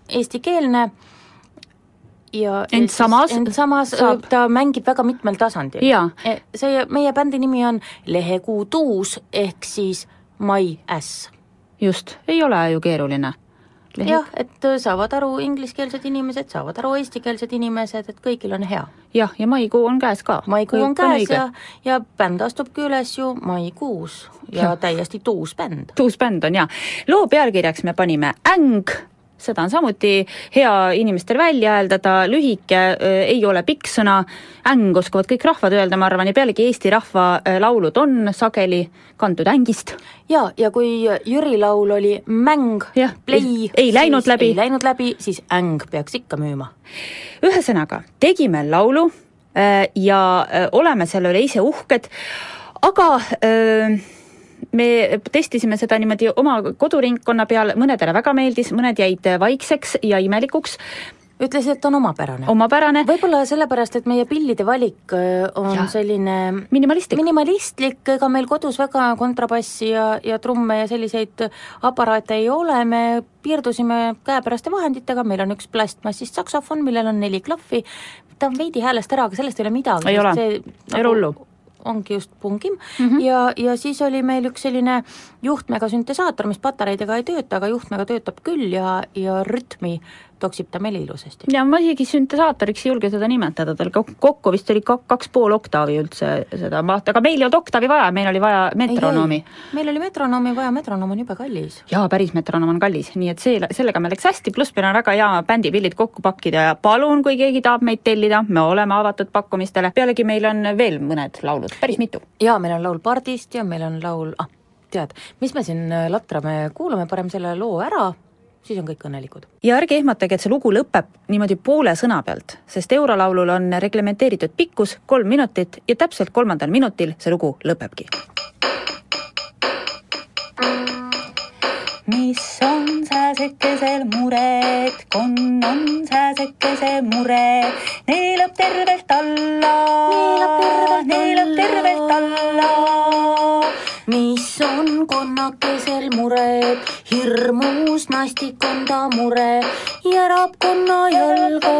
eestikeelne ja ent samas, ent samas saab. ta mängib väga mitmel tasandil. E, see, meie bändi nimi on Lehekuu tuus ehk siis My Äss. just, ei ole ju keeruline. Jah, et äh, saavad aru ingliskeelsed inimesed, saavad aru eestikeelsed inimesed, et kõigil on hea. jah, ja maikuu on käes ka. maikuu on käes ja, ja bänd astubki üles ju maikuus ja, ja. täiesti tuus bänd. tuus bänd on jaa. loo pealkirjaks me panime Äng seda on samuti hea inimestel välja hääldada, lühike äh, ei ole pikk sõna, äng oskavad kõik rahvad öelda, ma arvan, ja pealegi Eesti rahva äh, laulud on sageli kantud ängist. ja, ja kui Jüri laul oli mäng, play, ei läinud läbi, ei läinud läbi, siis äng peaks ikka müüma. ühesõnaga, tegime laulu äh, ja oleme selle üle ise uhked, aga öö, me testisime seda niimoodi oma koduringkonna peal, mõnedele väga meeldis, mõned jäid vaikseks ja imelikuks ütlesid, et on omapärane. omapärane. võib-olla sellepärast, et meie pillide valik äh, on ja. selline minimalistlik, minimalistlik, ega meil kodus väga kontrabassi ja, ja trumme ja selliseid aparaate ei ole, me piirdusime käepäraste vahenditega, meil on üks plastmassist saksofon, millel on neli klahvi, ta on veidi häälest ära, aga sellest ei ole midagi. ei ole, ei ole hullu ongi just pungim mm -hmm. ja, ja siis oli meil üks selline juhtmega süntesaator, mis patareidega ei tööta, aga juhtmega töötab küll ja, ja rütmi toksib ta meil ilusasti. ja ma isegi süntesaatoriks ei julge seda nimetada, tal kokku vist oli kaks pool oktaavi üldse seda mahtu, aga meil ei olnud oktaavi vaja, meil oli vaja metronoomi. meil oli metronoomi vaja, metronoom on jube kallis. jaa, päris metronoom on kallis, nii et see, sellega meil läks hästi, pluss meil on väga hea bändipillid kokku pakkida ja palun, kui keegi tahab meid tellida, me oleme avatud pakkumistele, pealegi meil on veel mõned laulud, päris mitu. jaa, meil on laul Pardist ja meil on laul, ah, tead, mis me siin latrame, kuulame parem selle loo ära siis on kõik õnnelikud. ja ärge ehmatage, et see lugu lõpeb niimoodi poole sõna pealt, sest eurolaulul on reglementeeritud pikkus kolm minutit ja täpselt kolmandal minutil see lugu lõpebki. Mis on sääsekesel muret, konn on sääsekese mure, neelab tervelt alla, neelab tervelt alla. mis on konnakesel mured, hirmus nastik on ta mure, järab konna jalga,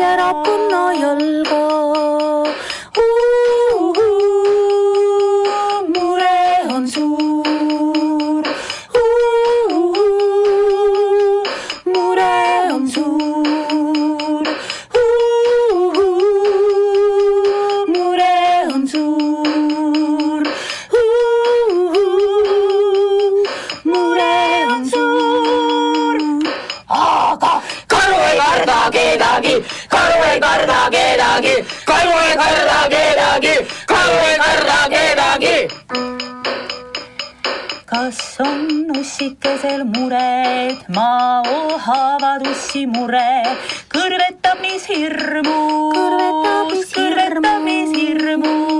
järab konna jalga. mure on suur, kedagi, karu ei karda kedagi, karu ei karda kedagi. kas on ussikesel mured, mao haavad ussi mure, kõrvetab mis hirmus, kõrvetab mis hirmus.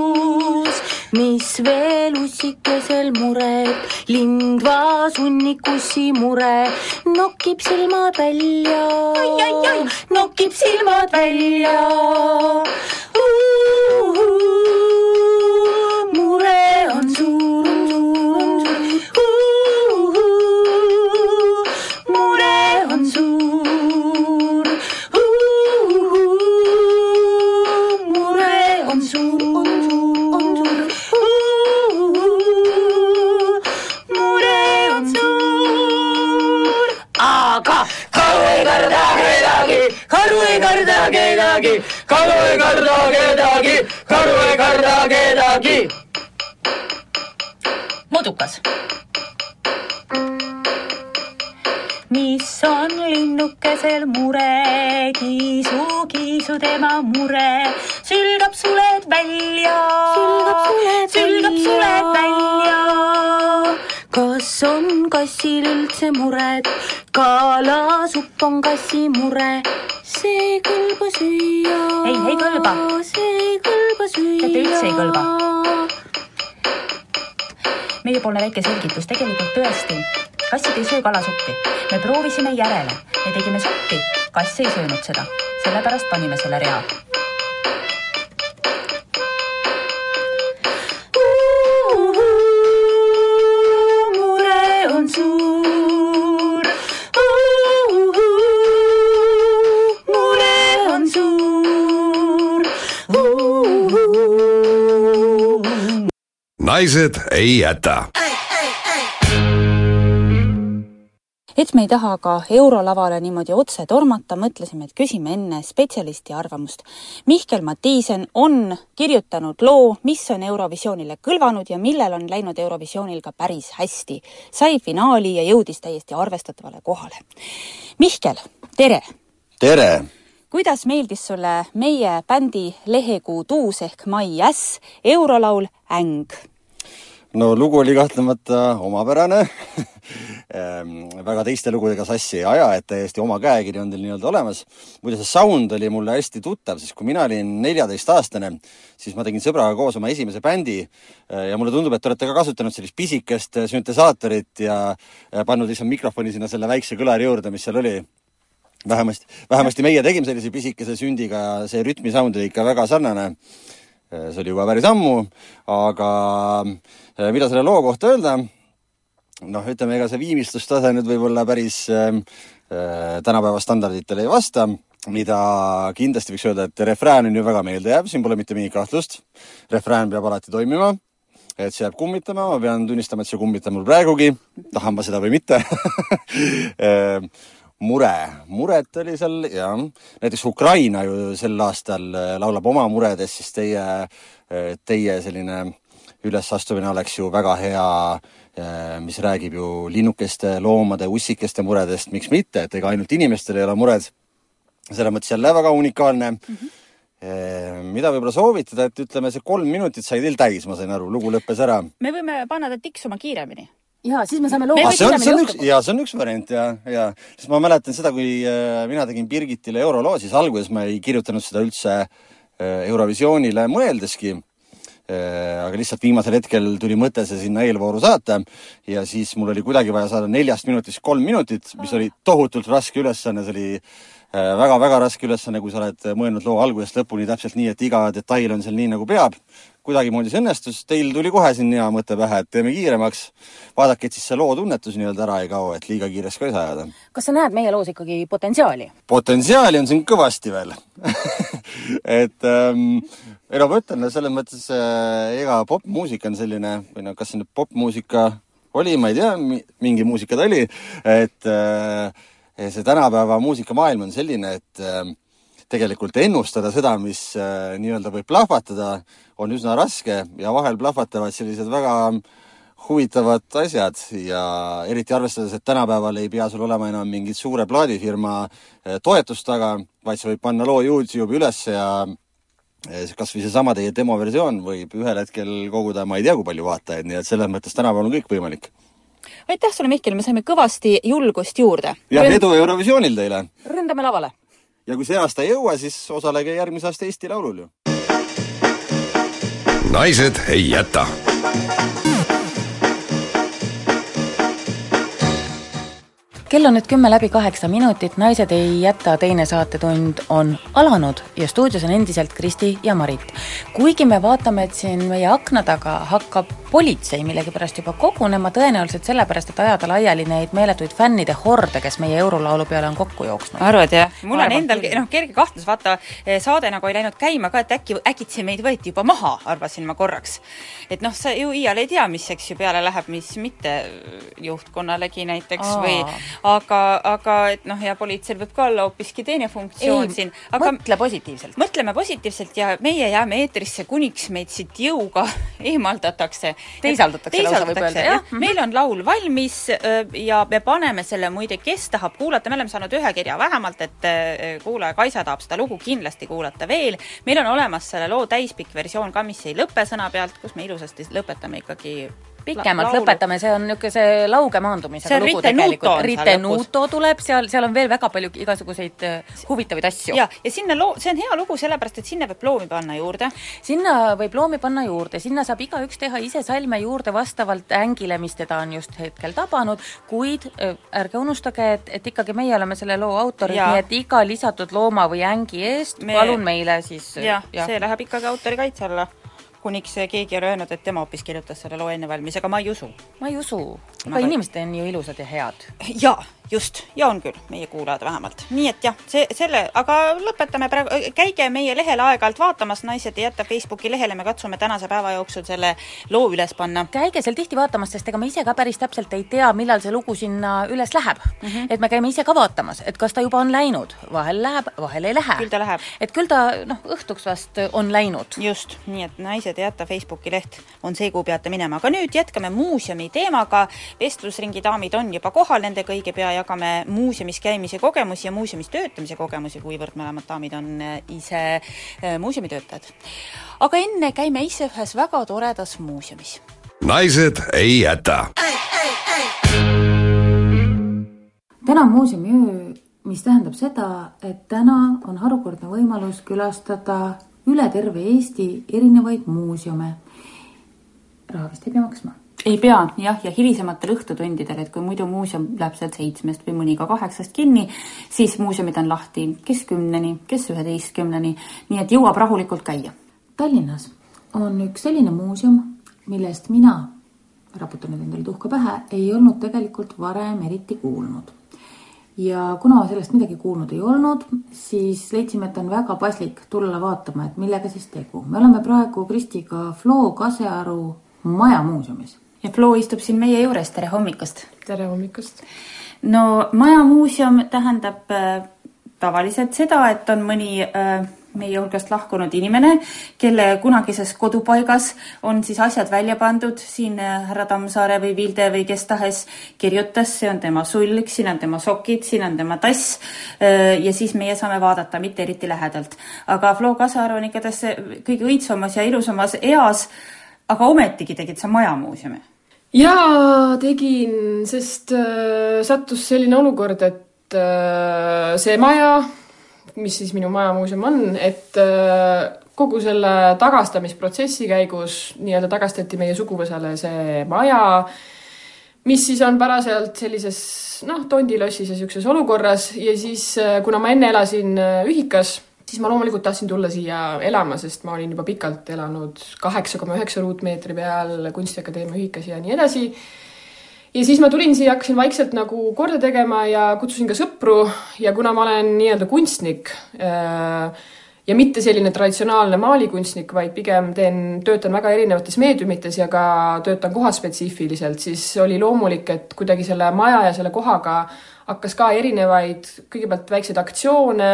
Mis veel ussikesel mured, lindva sunnikussi mure, nokib silmad välja, nokib silmad välja. mure kedagi, karu ei karda kedagi, karu ei karda kedagi. mudukas. mis on linnukesel mure, kiisu, kiisu tema mure, sülgab suled välja, Sülgab suled sülgab suled välja. Kas on kassil üldse mured, kalasupp on kassi mure, see kõlba süüa. ei, ei kõlba. see ei kõlba süüa. teate, üldse ei kõlba. meiepoolne väike selgitus, tegelikult tõesti, kassid ei söö kalasuppi. me proovisime järele, me tegime suppi, kass ei söönud seda, sellepärast panime selle rea naised ei jäta. et me ei taha ka eurolavale niimoodi otse tormata, mõtlesime, et küsime enne spetsialisti arvamust. Mihkel Matiisen on kirjutanud loo, mis on Eurovisioonile kõlvanud ja millel on läinud Eurovisioonil ka päris hästi. sai finaali ja jõudis täiesti arvestatavale kohale. Mihkel, tere! tere! kuidas meeldis sulle meie bändi Lehekuu tuus ehk Mai Äss eurolaul Äng? No lugu oli kahtlemata omapärane ehm, väga teiste lugudega sassi ei aja, et täiesti oma käekiri on teil nii-öelda olemas. muide, see sound oli mulle hästi tuttav, sest kui mina olin neljateistaastane, siis ma tegin sõbraga koos oma esimese bändi eh, ja mulle tundub, et te olete ka kasutanud sellist pisikest süntesaatorit ja pannud lihtsalt mikrofoni sinna selle väikse kõlari juurde, mis seal oli vähemasti, vähemasti meie tegime sellise pisikese sündiga ja see rütmisound oli ikka väga sarnane. Eh, see oli juba päris ammu, aga Äh, mida selle loo kohta öelda? noh, ütleme, ega see viimistlustase nüüd võib-olla päris ähm, äh, tänapäeva standarditele ei vasta, mida kindlasti võiks öelda, et refrään on ju väga meeldejääv, siin pole mitte mingit kahtlust. refrään peab alati toimima, et see jääb kummitama, ma pean tunnistama, et see kummitab mul praegugi, tahan ma seda või mitte äh, mure, muret oli seal ja näiteks Ukraina ju sel aastal äh, laulab oma muredest, siis teie, teie selline ülesastumine oleks ju väga hea, eh, mis räägib ju linnukeste, loomade, ussikeste muredest, miks mitte, et ega ainult inimestel ei ole mured. selles mõttes jälle väga unikaalne mm. -hmm mida võib-olla soovitada, et ütleme, see kolm minutit sai teil täis, ma sain aru, lugu lõppes ära. me võime panna ta tiksuma kiiremini. Ja siis me saame loo. see on, see on üks, ja see on üks variant ja, ja, sest ma mäletan seda, kui äh, mina tegin Birgitile euroloo, siis alguses ma ei kirjutanud seda üldse äh, Eurovisioonile mõeldeski Äh, aga lihtsalt viimasel hetkel tuli mõte see sinna eelvooru saata ja siis mul oli kuidagi vaja saada neljast minutist kolm minutit, mis oli tohutult raske ülesanne, see oli väga-väga raske ülesanne, kui sa oled mõelnud loo algusest lõpuni täpselt nii, et iga detail on seal nii, nagu peab. Kuidagimoodi see õnnestus, teil tuli kohe siin hea mõte pähe, et teeme kiiremaks. vaadake, et siis see loo tunnetus nii-öelda ära ei kao, et liiga kiiresti ka ei saa ajada. kas sa näed meie loos ikkagi potentsiaali? potentsiaali on siin kõvasti veel et ähm, ei no ma ütlen, selles mõttes äh, ega popmuusika on selline või no kas see nüüd popmuusika oli, ma ei tea, mingi muusika ta oli, et äh, see tänapäeva muusikamaailm on selline, et äh, tegelikult ennustada seda, mis äh, nii-öelda võib plahvatada, on üsna raske ja vahel plahvatavad sellised väga huvitavad asjad ja eriti arvestades, et tänapäeval ei pea sul olema enam mingit suure plaadifirma äh, toetust taga, vaid sa võid panna loo Youtube'i ülesse ja kas või seesama teie demoversioon võib ühel hetkel koguda ma ei tea, kui palju vaatajaid, nii et selles mõttes tänapäeval on kõik võimalik. aitäh sulle, Mihkel, me saime kõvasti julgust juurde. jah, edu Eurovisioonil teile! ründame lavale! Ja kui see aasta ei jõua, siis osalege järgmise aasta Eesti Laulul ju. naised ei jäta kell on nüüd kümme läbi kaheksa minutit, Naised ei jäta teine saatetund on alanud ja stuudios on endiselt Kristi ja Marit. kuigi me vaatame, et siin meie akna taga hakkab politsei millegipärast juba kogunema, tõenäoliselt sellepärast, et ajada laiali neid meeletuid fännide horde, kes meie eurolaulu peale on kokku jooksnud. arvad jah? mul on endal noh, kerge kahtlus, vaata saade nagu ei läinud käima ka, et äkki, äkitsi meid võeti juba maha, arvasin ma korraks. et noh, sa ju iial ei tea, mis eks ju peale läheb, mis mitte juhtkonnalegi näiteks Aa. või aga, aga et noh, ja politseil võib ka olla hoopiski teine funktsioon ei, siin. aga mõtle positiivselt. mõtleme positiivselt ja meie jääme eetrisse, kuniks meid siit jõuga eemaldatakse. teisaldatakse lausa võib öelda, jah. Meil on laul valmis ja me paneme selle muide, kes tahab kuulata, me oleme saanud ühe kirja vähemalt, et kuulaja Kaisa tahab seda lugu kindlasti kuulata veel. meil on olemas selle loo täispikk versioon ka, mis ei lõpe sõna pealt, kus me ilusasti lõpetame ikkagi pikemalt la lõpetame, see on niisugune see lauge maandumisega lugu tegelikult. Ritenuto tuleb seal, seal on veel väga palju igasuguseid äh, huvitavaid asju. ja, ja sinna loo, see on hea lugu, sellepärast et sinna võib loomi panna juurde. sinna võib loomi panna juurde, sinna saab igaüks teha ise salme juurde vastavalt ängile, mis teda on just hetkel tabanud, kuid äh, ärge unustage, et, et ikkagi meie oleme selle loo autorid, nii et iga lisatud looma või ängi eest Me... palun meile siis jah ja., see läheb ikkagi autori kaitse alla kuniks keegi ei ole öelnud, et tema hoopis kirjutas selle loo enne valmis, aga ma ei usu. ma ei usu, aga inimesed on ju ilusad ja head. jaa, just, ja on küll, meie kuulajad vähemalt. nii et jah, see, selle, aga lõpetame praegu, käige meie lehele aeg-ajalt vaatamas, Naised ei jäta Facebooki lehele, me katsume tänase päeva jooksul selle loo üles panna. käige seal tihti vaatamas, sest ega me ise ka päris täpselt ei tea, millal see lugu sinna üles läheb mm. -hmm. et me käime ise ka vaatamas, et kas ta juba on läinud, vahel läheb, vahel ei lähe. küll ta läheb. et küll ta noh, õhtuks vast on läinud. just, nii et Naised ei jäta Facebooki leht on see, kuhu peate minema, aga nüüd jätkame muuseumi teemaga. vestlusringi daamid on juba kohal, nende kõigi pea jagame muuseumis käimise kogemusi ja muuseumis töötamise kogemusi, kuivõrd mõlemad daamid on äh, ise äh, muuseumitöötajad. aga enne käime ise ühes väga toredas muuseumis. naised ei jäta. täna on muuseumiöö, mis tähendab seda, et täna on harukordne võimalus külastada üle terve Eesti erinevaid muuseume. raha vist ei pea maksma ei pea jah, ja hilisematel õhtutundidel, et kui muidu muuseum läheb sealt seitsmest või mõni ka kaheksast kinni, siis muuseumid on lahti kes kümneni, kes üheteistkümneni, nii et jõuab rahulikult käia. Tallinnas on üks selline muuseum, millest mina, raputan nüüd endale tuhka pähe, ei olnud tegelikult varem eriti kuulnud. ja kuna sellest midagi kuulnud ei olnud, siis leidsime, et on väga paslik tulla vaatama, et millega siis tegu. me oleme praegu Kristiga Flo Kasearu majamuuseumis ja Flo istub siin meie juures, tere hommikust! tere hommikust! no majamuuseum tähendab äh, tavaliselt seda, et on mõni äh, meie hulgast lahkunud inimene, kelle kunagises kodupaigas on siis asjad välja pandud, siin äh, härra Tammsaare või Vilde või kes tahes kirjutas, see on tema sulg, siin on tema sokid, siin on tema tass äh, ja siis meie saame vaadata, mitte eriti lähedalt. aga Flo Kasar on igatahes kõige õitsvamas ja ilusamas eas, aga ometigi tegid sa majamuuseumi jaa, tegin, sest äh, sattus selline olukord, et äh, see maja, mis siis minu majamuuseum on, et äh, kogu selle tagastamisprotsessi käigus nii-öelda tagastati meie suguvõsale see maja, mis siis on parasjaolt sellises noh, tondilossis ja niisuguses olukorras ja siis, äh, kuna ma enne elasin äh, ühikas siis ma loomulikult tahtsin tulla siia elama, sest ma olin juba pikalt elanud kaheksa koma üheksa ruutmeetri peal Kunstiakadeemia ühikas ja nii edasi. ja siis ma tulin siia, hakkasin vaikselt nagu korda tegema ja kutsusin ka sõpru ja kuna ma olen nii-öelda kunstnik äh, ja mitte selline traditsionaalne maalikunstnik, vaid pigem teen, töötan väga erinevates meediumites ja ka töötan kohaspetsiifiliselt, siis oli loomulik, et kuidagi selle maja ja selle kohaga hakkas ka erinevaid, kõigepealt väikseid aktsioone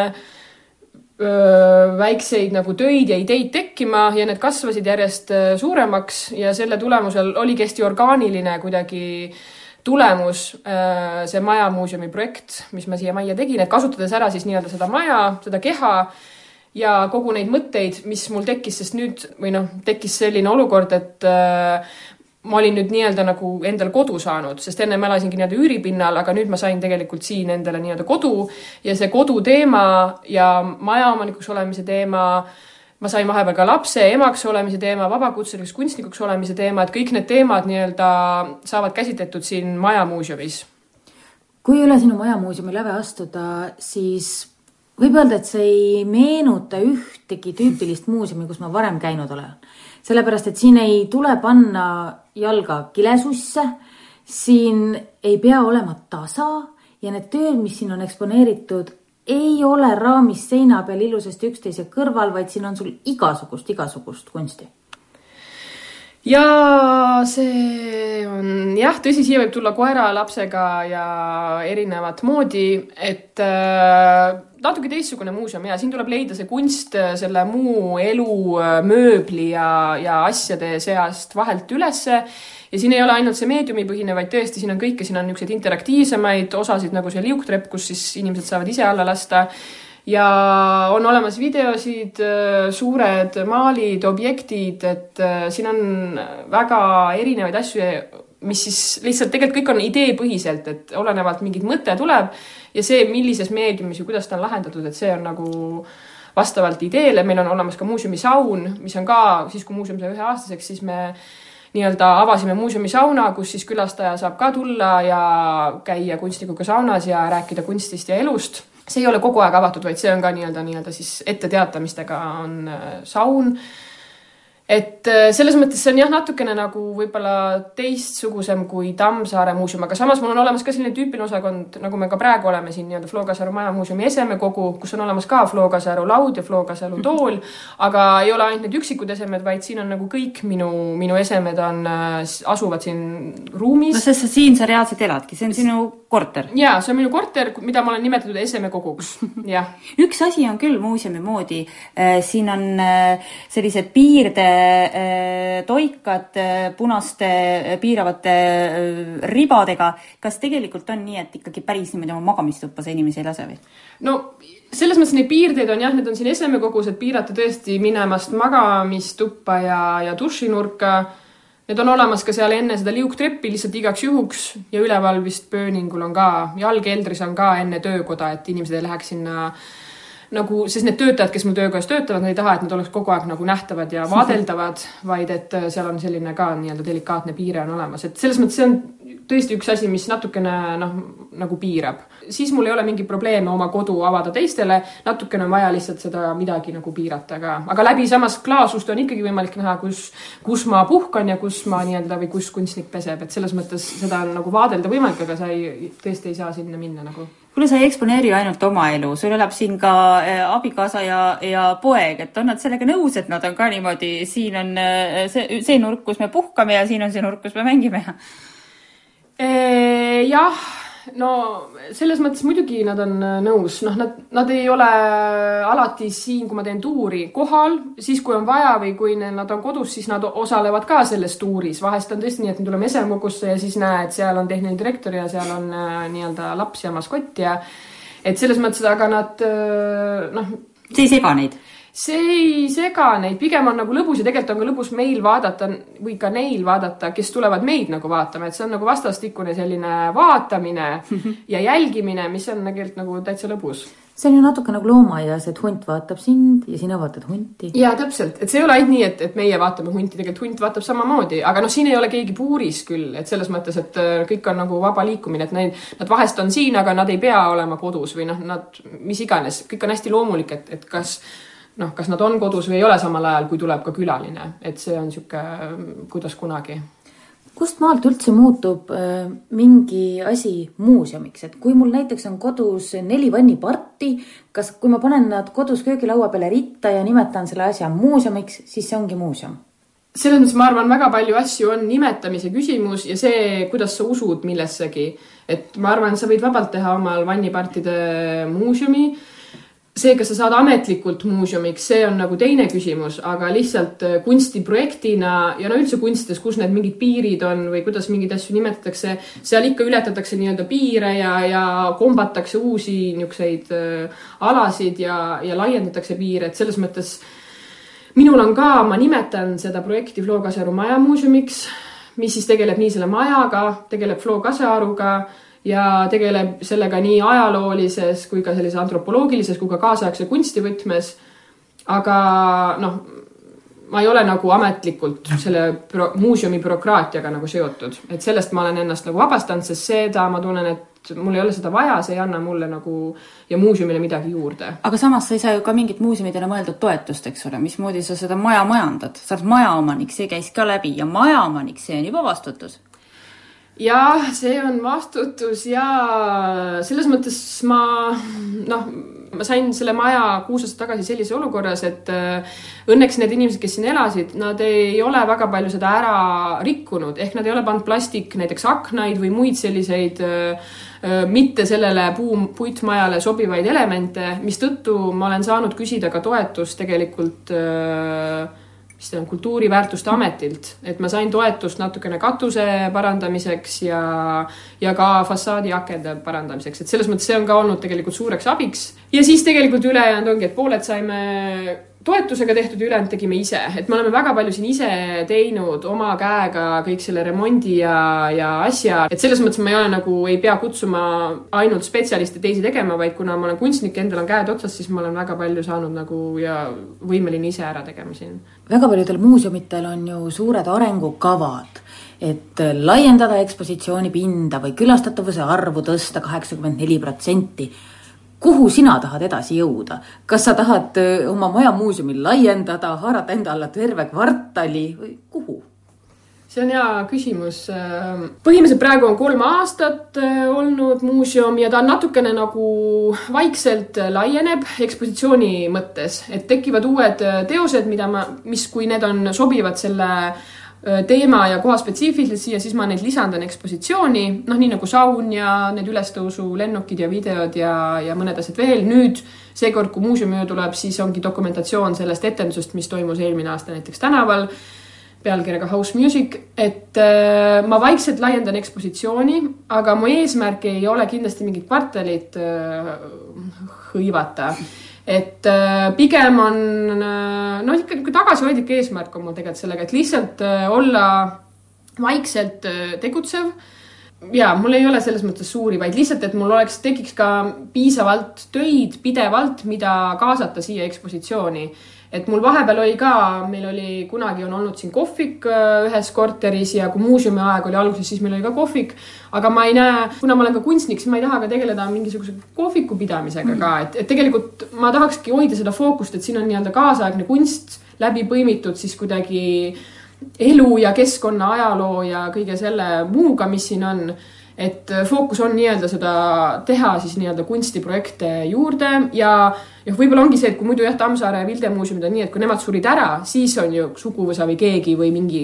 väikseid nagu töid ja ideid tekkima ja need kasvasid järjest suuremaks ja selle tulemusel oligi hästi orgaaniline kuidagi tulemus see Majamuuseumi projekt, mis ma siia majja tegin, et kasutades ära siis nii-öelda seda maja, seda keha ja kogu neid mõtteid, mis mul tekkis, sest nüüd või noh, tekkis selline olukord, et ma olin nüüd nii-öelda nagu endale kodu saanud, sest enne ma elasingi nii-öelda üüripinnal, aga nüüd ma sain tegelikult siin endale nii-öelda kodu ja see kodu teema ja majaomanikuks olemise teema, ma sain vahepeal ka lapse, emaks olemise teema, vabakutseliseks kunstnikuks olemise teema, et kõik need teemad nii-öelda saavad käsitletud siin majamuuseumis. kui üle sinu majamuuseumi läve astuda, siis võib öelda, et see ei meenuta ühtegi tüüpilist muuseumi, kus ma varem käinud olen sellepärast et siin ei tule panna jalga kilesusse, siin ei pea olema tasa ja need tööd, mis siin on eksponeeritud, ei ole raamis seina peal ilusasti üksteise kõrval, vaid siin on sul igasugust, igasugust kunsti. Ja see on jah, tõsi, siia võib tulla koera, lapsega ja erinevat moodi, et äh, natuke teistsugune muuseum ja siin tuleb leida see kunst äh, selle muu elu, äh, mööbli ja, ja asjade seast vahelt ülesse. ja siin ei ole ainult see meediumipõhine, vaid tõesti, siin on kõike, siin on niisuguseid interaktiivsemaid osasid nagu see liuktrepp, kus siis inimesed saavad ise alla lasta ja on olemas videosid, suured maalid, objektid, et siin on väga erinevaid asju, mis siis lihtsalt tegelikult kõik on ideepõhiselt, et olenevalt mingit mõte tuleb ja see, millises meediumis ja kuidas ta on lahendatud, et see on nagu vastavalt ideele, meil on olemas ka muuseumi saun, mis on ka siis, kui muuseum sai üheaastaseks, siis me nii-öelda avasime muuseumi sauna, kus siis külastaja saab ka tulla ja käia kunstnikuga saunas ja rääkida kunstist ja elust. see ei ole kogu aeg avatud, vaid see on ka nii-öelda, nii-öelda siis etteteatamistega on äh, saun et äh, selles mõttes see on jah, natukene nagu võib-olla teistsugusem kui Tammsaare muuseum, aga samas mul on olemas ka selline tüüpiline osakond, nagu me ka praegu oleme siin nii-öelda Flo Kasaru Majamuuseumi esemekogu, kus on olemas ka Flo Kasaru laud ja Flo Kasaru tool, aga ei ole ainult need üksikud esemed, vaid siin on nagu kõik minu, minu esemed on, äh, asuvad siin ruumis. no sest sa siin sa reaalselt eladki, see on sinu korter? jaa, see on minu korter, mida ma olen nimetatud esemekoguks, jah. üks asi on küll muuseumi moodi, äh, siin on sellised piirde toikad äh, punaste äh, piiravate ribadega. kas tegelikult on nii, et ikkagi päris niimoodi oma magamistuppa see inimesi ei lase või? no selles mõttes neid piirdeid on jah, need on siin esemekogus, et piirata tõesti minemast magamistuppa ja, ja dušinurka. Need on olemas ka seal enne seda liugtreppi lihtsalt igaks juhuks ja üleval vist pööningul on ka, jalgeldris on ka enne töökoda, et inimesed ei läheks sinna äh, nagu, sest need töötajad, kes mul töökojas töötavad, nad ei taha, et nad oleks kogu aeg nagu nähtavad ja vaadeldavad, vaid et äh, seal on selline ka nii-öelda delikaatne piire on olemas, et selles mõttes see on tõesti üks asi, mis natukene noh, nagu piirab. siis mul ei ole mingeid probleeme oma kodu avada teistele, natukene on vaja lihtsalt seda midagi nagu piirata ka, aga läbi samas klaasust on ikkagi võimalik näha, kus, kus ma puhkan ja kus ma nii-öelda või kus kunstnik peseb, et selles mõttes seda on nagu vaadelda võimalik, aga sa ei, tõesti ei saa sinna minna nagu kuule, sa ei eksponeeri ainult oma elu, sul elab siin ka äh, abikaasa ja, ja poeg, et on nad sellega nõus, et nad on ka niimoodi, siin on äh, see, see nurk, kus me puhkame ja siin on see nurk, kus me mängime? jah no selles mõttes muidugi nad on äh, nõus, noh, nad, nad ei ole alati siin, kui ma teen tuuri, kohal, siis kui on vaja või kui nad on kodus, siis nad osalevad ka selles tuuris. vahest on tõesti nii, et me tuleme esemekogusse ja siis näed, seal on tehniline direktor ja seal on äh, nii-öelda laps ja maskott ja et selles mõttes, aga nad äh, noh. see ei sega neid see ei sega neid, pigem on nagu lõbus ja tegelikult on ka lõbus meil vaadata või ka neil vaadata, kes tulevad meid nagu vaatama, et see on nagu vastastikune selline vaatamine ja jälgimine, mis on tegelikult nagu täitsa lõbus. See on ju natuke nagu loomaaias, et hunt vaatab sind ja sina vaatad hunti. ja täpselt, et see ei ole ainult nii, et, et meie vaatame hunti, tegelikult hunt vaatab samamoodi, aga noh, siin ei ole keegi puuris küll, et selles mõttes, et äh, kõik on nagu vaba liikumine, et neid, nad vahest on siin, aga nad ei pea olema kodus või noh, nad mis iganes, kõik on hästi loomulik, et, et kas noh, kas nad on kodus või ei ole samal ajal, kui tuleb ka külaline, et see on niisugune kuidas kunagi. kust maalt üldse muutub äh, mingi asi muuseumiks, et kui mul näiteks on kodus neli vanniparti, kas, kui ma panen nad kodus köögilaua peale ritta ja nimetan selle asja muuseumiks, siis see ongi muuseum? selles mõttes ma arvan, väga palju asju on nimetamise küsimus ja see, kuidas sa usud millessegi. et ma arvan, sa võid vabalt teha omal vannipartide muuseumi see, kas sa saad ametlikult muuseumiks, see on nagu teine küsimus, aga lihtsalt äh, kunstiprojektina ja no üldse kunstides, kus need mingid piirid on või kuidas mingeid asju nimetatakse, seal ikka ületatakse nii-öelda piire ja, ja kombatakse uusi niisuguseid äh, alasid ja, ja laiendatakse piire, et selles mõttes minul on ka, ma nimetan seda projekti Flo Kasaru majamuuseumiks, mis siis tegeleb nii selle majaga, tegeleb Flo Kasaruga ja tegeleb sellega nii ajaloolises kui ka sellises antropoloogilises kui ka kaasaegse kunsti võtmes. aga noh, ma ei ole nagu ametlikult selle pro muuseumi bürokraatiaga nagu seotud, et sellest ma olen ennast nagu vabastanud, sest seda ma tunnen, et mul ei ole seda vaja, see ei anna mulle nagu ja muuseumile midagi juurde. aga samas sa ei saa ju ka mingit muuseumidele mõeldud toetust, eks ole, mismoodi sa seda maja majandad, sa oled majaomanik, see käis ka läbi. Ja majaomanik, see on juba vastutus jah, see on vastutus ja selles mõttes ma noh, ma sain selle maja kuus aastat tagasi sellises olukorras, et äh, õnneks need inimesed, kes siin elasid, nad ei ole väga palju seda ära rikkunud, ehk nad ei ole pannud plastik näiteks aknaid või muid selliseid äh, äh, mitte sellele puu, puitmajale sobivaid elemente, mistõttu ma olen saanud küsida ka toetust tegelikult mis ta on, Kultuuriväärtuste Ametilt, et ma sain toetust natukene katuse parandamiseks ja, ja ka fassaadiakende parandamiseks, et selles mõttes see on ka olnud tegelikult suureks abiks. ja siis tegelikult ülejäänud ongi, et pooled saime toetusega tehtud ja ülejäänud tegime ise, et me oleme väga palju siin ise teinud oma käega kõik selle remondi ja, ja asja, et selles mõttes ma ei ole nagu, ei pea kutsuma ainult spetsialiste teisi tegema, vaid kuna ma olen kunstnik, endal on käed otsas, siis ma olen väga palju saanud nagu ja võimeline ise ära tegema siin. väga paljudel muuseumitel on ju suured arengukavad. Et laiendada ekspositsiooni pinda või külastatavuse arvu tõsta kaheksakümmend neli protsenti kuhu sina tahad edasi jõuda, kas sa tahad oma maja muuseumi laiendada, haarata enda alla terve kvartali või kuhu? see on hea küsimus. põhimõtteliselt praegu on kolm aastat olnud muuseum ja ta on natukene nagu vaikselt laieneb ekspositsiooni mõttes, et tekivad uued teosed, mida ma, mis, kui need on, sobivad selle teema ja koha spetsiifiliselt siia, siis ma neid lisandan ekspositsiooni, noh, nii nagu saun ja need ülestõusulennukid ja videod ja, ja mõned asjad veel. nüüd seekord, kui muuseumiöö tuleb, siis ongi dokumentatsioon sellest etendusest, mis toimus eelmine aasta näiteks tänaval pealkirjaga House Music, et äh, ma vaikselt laiendan ekspositsiooni, aga mu eesmärk ei ole kindlasti mingit kvartalit äh, hõivata et äh, pigem on noh, ikka niisugune tagasihoidlik eesmärk on mul tegelikult sellega, et lihtsalt äh, olla vaikselt tegutsev. ja mul ei ole selles mõttes suuri, vaid lihtsalt, et mul oleks, tekiks ka piisavalt töid pidevalt, mida kaasata siia ekspositsiooni et mul vahepeal oli ka, meil oli, kunagi on olnud siin kohvik äh, ühes korteris ja kui muuseumi aeg oli alguses, siis meil oli ka kohvik. aga ma ei näe, kuna ma olen ka kunstnik, siis ma ei taha ka tegeleda mingisuguse kohviku pidamisega ka, et, et tegelikult ma tahakski hoida seda fookust, et siin on nii-öelda kaasaegne kunst läbi põimitud siis kuidagi elu ja keskkonna ajaloo ja kõige selle muuga, mis siin on et fookus on nii-öelda seda teha siis nii-öelda kunstiprojekte juurde ja jah, võib-olla ongi see, et kui muidu jah, Tammsaare Vilde muuseumid on nii, et kui nemad surid ära, siis on ju suguvõsa või keegi või mingi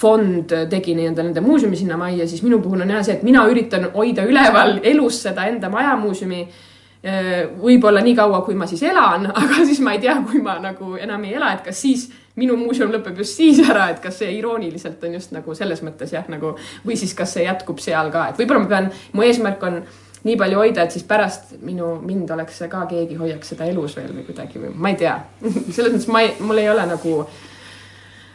fond tegi nii-öelda nende muuseumi sinna majja, siis minu puhul on jah see, et mina üritan hoida üleval elus seda enda majamuuseumi võib-olla nii kaua, kui ma siis elan, aga siis ma ei tea, kui ma nagu enam ei ela, et kas siis minu muuseum lõpeb just siis ära, et kas see irooniliselt on just nagu selles mõttes jah, nagu või siis kas see jätkub seal ka, et võib-olla ma pean, mu eesmärk on nii palju hoida, et siis pärast minu, mind oleks ka keegi hoiaks seda elus veel või kuidagi või ma ei tea. Selles mõttes ma ei, mul ei ole nagu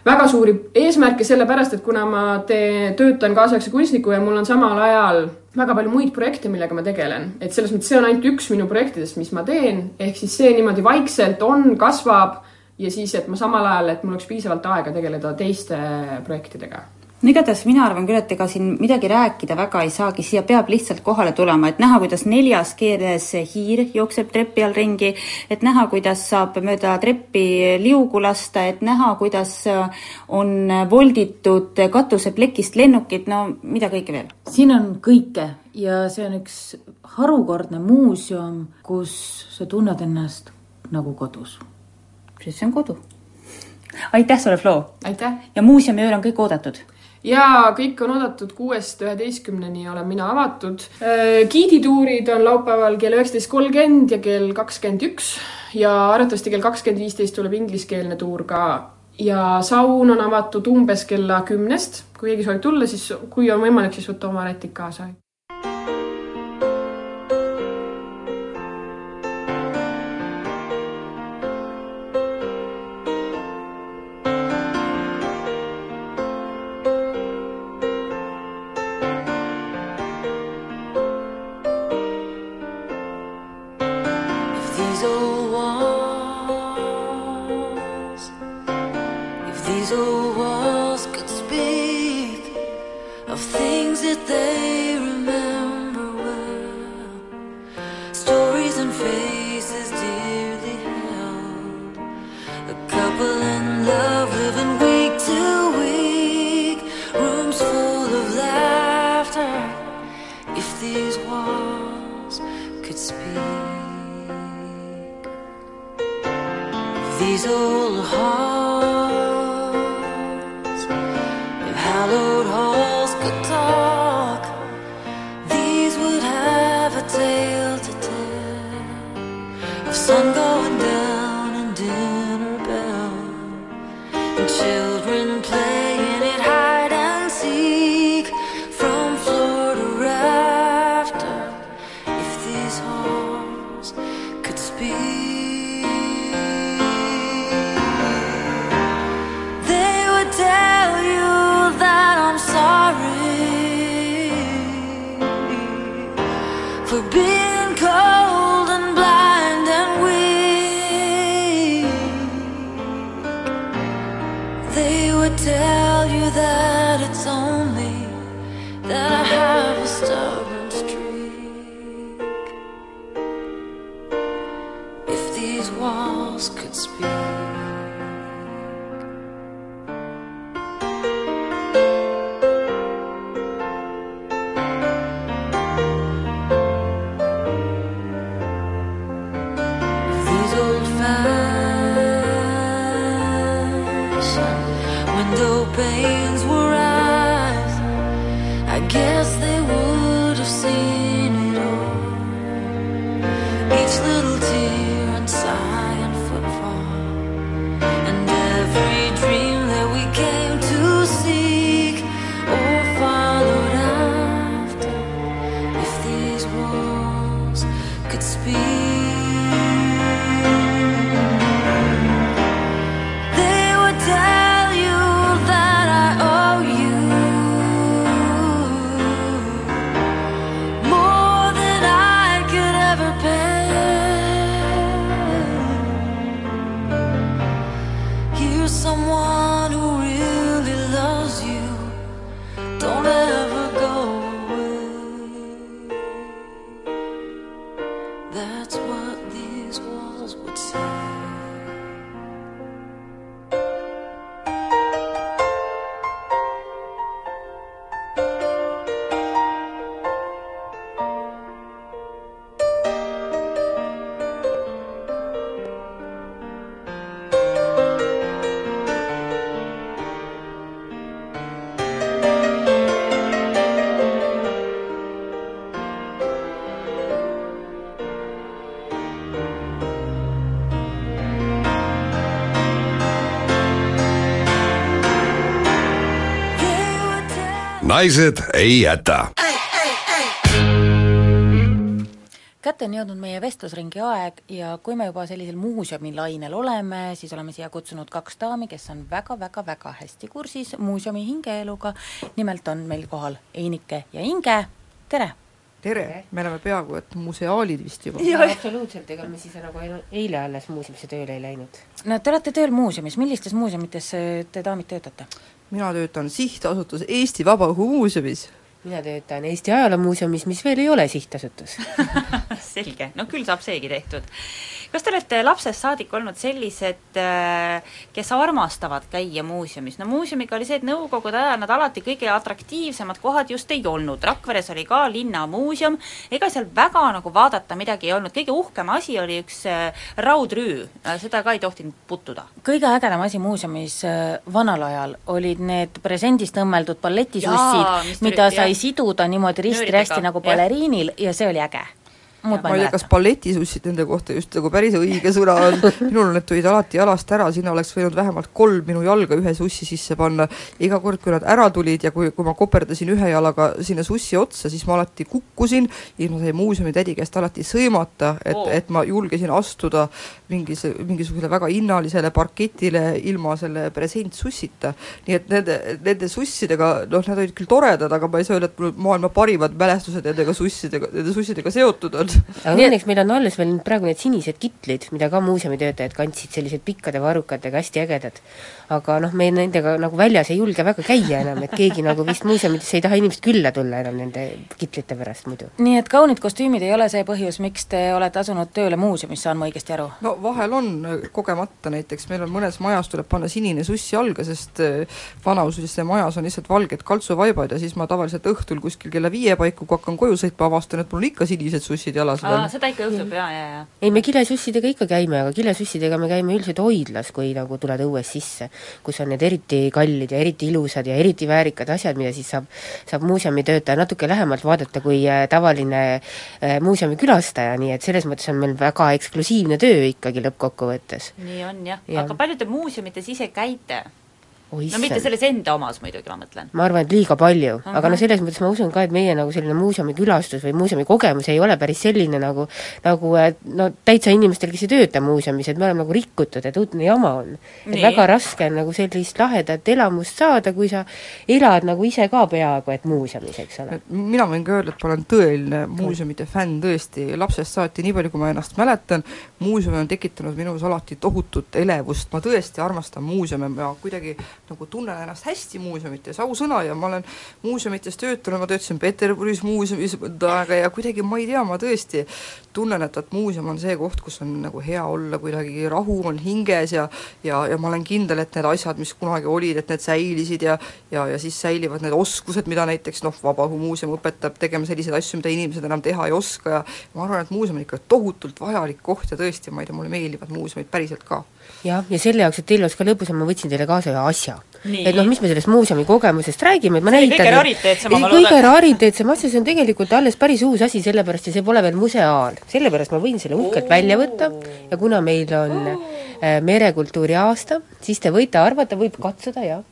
väga suuri eesmärke, sellepärast et kuna ma tee, töötan kaasaegse kunstniku ja mul on samal ajal väga palju muid projekte, millega ma tegelen, et selles mõttes see on ainult üks minu projektidest, mis ma teen, ehk siis see niimoodi vaikselt on, kasvab ja siis, et ma samal ajal, et mul oleks piisavalt aega tegeleda teiste projektidega. No igatahes mina arvan küll, et ega siin midagi rääkida väga ei saagi, siia peab lihtsalt kohale tulema, et näha, kuidas neljas keeles hiir jookseb trepi all ringi, et näha, kuidas saab mööda treppi liugu lasta, et näha, kuidas on volditud katuseplekist lennukid, no mida kõike veel? siin on kõike ja see on üks harukordne muuseum, kus sa tunned ennast nagu kodus siis see on kodu. aitäh sulle, Flo! aitäh! ja muuseumiööl on kõik oodatud? ja kõik on oodatud kuuest üheteistkümneni olen mina avatud. Äh, giidituurid on laupäeval kell üheksateist kolmkümmend ja kell kakskümmend üks ja arvatavasti kell kakskümmend viisteist tuleb ingliskeelne tuur ka. ja saun on avatud umbes kella kümnest, kui keegi soovib tulla, siis kui on võimalik, siis võtta oma rätik kaasa these walls could speak. Naised ei jäta. kätte on jõudnud meie vestlusringi aeg ja kui me juba sellisel muuseumi lainel oleme, siis oleme siia kutsunud kaks daami, kes on väga-väga-väga hästi kursis muuseumi hingeeluga. nimelt on meil kohal Einike ja Inge, tere! tere, me oleme peaaegu et museaalid vist juba. absoluutselt, ega me siis nagu eile- eile alles muuseumisse tööle ei läinud. no te olete tööl muuseumis, millistes muuseumites te daamid töötate? Mina töötan sihtasutus Eesti Vabaõhumuuseumis. Mina töötan Eesti Ajaloomuuseumis, mis veel ei ole sihtasutus. selge, no küll saab seegi tehtud. kas te olete lapsest saadik olnud sellised, kes armastavad käia muuseumis? no muuseumiga oli see, et nõukogude ajal nad alati kõige atraktiivsemad kohad just ei olnud, Rakveres oli ka linnamuuseum, ega seal väga nagu vaadata midagi ei olnud, kõige uhkem asi oli üks äh, raudrüü, seda ka ei tohtinud puttuda. kõige ägedam asi muuseumis äh, vanal ajal olid need presendist õmmeldud balletisussid mida tuli- sai siduda niimoodi risti-rästi nagu baleriinil ja see oli äge. Ma ei tea, kas balletisussid nende kohta just nagu päris õige sõna on, minul need tulid alati jalast ära, sinna oleks võinud vähemalt kolm minu jalga ühe sussi sisse panna, iga kord, kui nad ära tulid ja kui, kui ma koperdasin ühe jalaga sinna sussi otsa, siis ma alati kukkusin ja ma sain muuseumi tädi käest alati sõimata, et oh., et ma julgesin astuda mingis, mingisugusele väga hinnalisele parketile ilma selle presentsussita. nii et nende, nende sussidega, noh, nad olid küll toredad, aga ma ei saa öelda, et mul maailma parimad mälestused nendega sussidega, nende sussidega seotud on. Aga õnneks meil on alles veel praegu need sinised kitlid, mida ka muuseumi töötajad kandsid, sellised pikkade varrukatega, hästi ägedad. aga noh, me nendega nagu väljas ei julge väga käia enam, et keegi nagu vist muuseumidesse ei taha inimest külla tulla enam nende kitlite pärast muidu. nii et kaunid kostüümid ei ole see põhjus, miks te olete asunud tööle muuseumis, saan ma õigesti aru? no vahel on äh, kogemata näiteks, meil on mõnes majas tuleb panna sinine suss jalga, sest äh, vanausulisse majas on lihtsalt valged kaltsuvaibad ja siis ma tavaliselt õhtul kuskil kella viie paiku, kui hakkan koju sõitma, avastan, et mul on ikka sinised sussid jalas veel. seda ikka juhtub ja, ja, ja. ei, me kilesussidega ikka käime, aga kilesussidega me käime üldiselt hoidlas, kui nagu tuled õues sisse, kus on need eriti kallid ja eriti ilusad ja eriti väärikad asjad, mida siis saab, saab muuseumi töötaja natuke lähemalt vaadata kui äh, tavaline äh, muuseumi külastaja, nii et selles mõttes on meil väga eksklusiivne töö ikkagi lõppkokkuvõttes. nii on Jah. ja., aga palju te muuseumites ise käite? No mitte selles enda omas muidugi, ma mõtlen. ma arvan, et liiga palju uh, -huh. aga no selles mõttes ma usun ka, et meie nagu selline muuseumikülastus või muuseumi kogemus ei ole päris selline nagu, nagu no täitsa inimestel, kes ei tööta muuseumis, et me oleme nagu rikutud, et õudne jama on. et väga raske on nagu sellist lahedat elamust saada, kui sa elad nagu ise ka peaaegu et muuseumis, eks ole. mina võin ka öelda, et ma olen tõeline muuseumide fänn tõesti, lapsest saati, nii palju kui ma ennast mäletan, muuseum on tekitanud minus alati tohutut elevust, ma tõesti armastan muuseume, ma kuidagi nagu tunnen ennast hästi muuseumites, ausõna, ja ma olen muuseumites töötanud, ma töötasin Peterburis muuseumis mõnda aega ja kuidagi ma ei tea, ma tõesti tunnen, et, et muuseum on see koht, kus on nagu hea olla, kuidagi rahu on hinges ja ja, ja ma olen kindel, et need asjad, mis kunagi olid, et need säilisid ja ja, ja siis säilivad need oskused, mida näiteks noh, Vabaõhumuuseum õpetab tegema selliseid asju, mida inimesed enam teha ei oska ja ma arvan, et muuseum on ikka tohutult vajalik koht ja tõesti, ma ei tea, mulle meeldivad muuseumid päriselt ka jah, ja selle jaoks, et oleks ka lõbusam, ma võtsin teile kaasa ühe asja. et noh, mis me sellest muuseumi kogemusest räägime, et ma näitan kõige rariteetsem, ma loodan. kõige rariteetsem asi, see on tegelikult alles päris uus asi, sellepärast ja see pole veel museaal. sellepärast ma võin selle uhkelt välja võtta ja kuna meil on äh, merekultuuri aasta, siis te võite arvata, võib katsuda, jah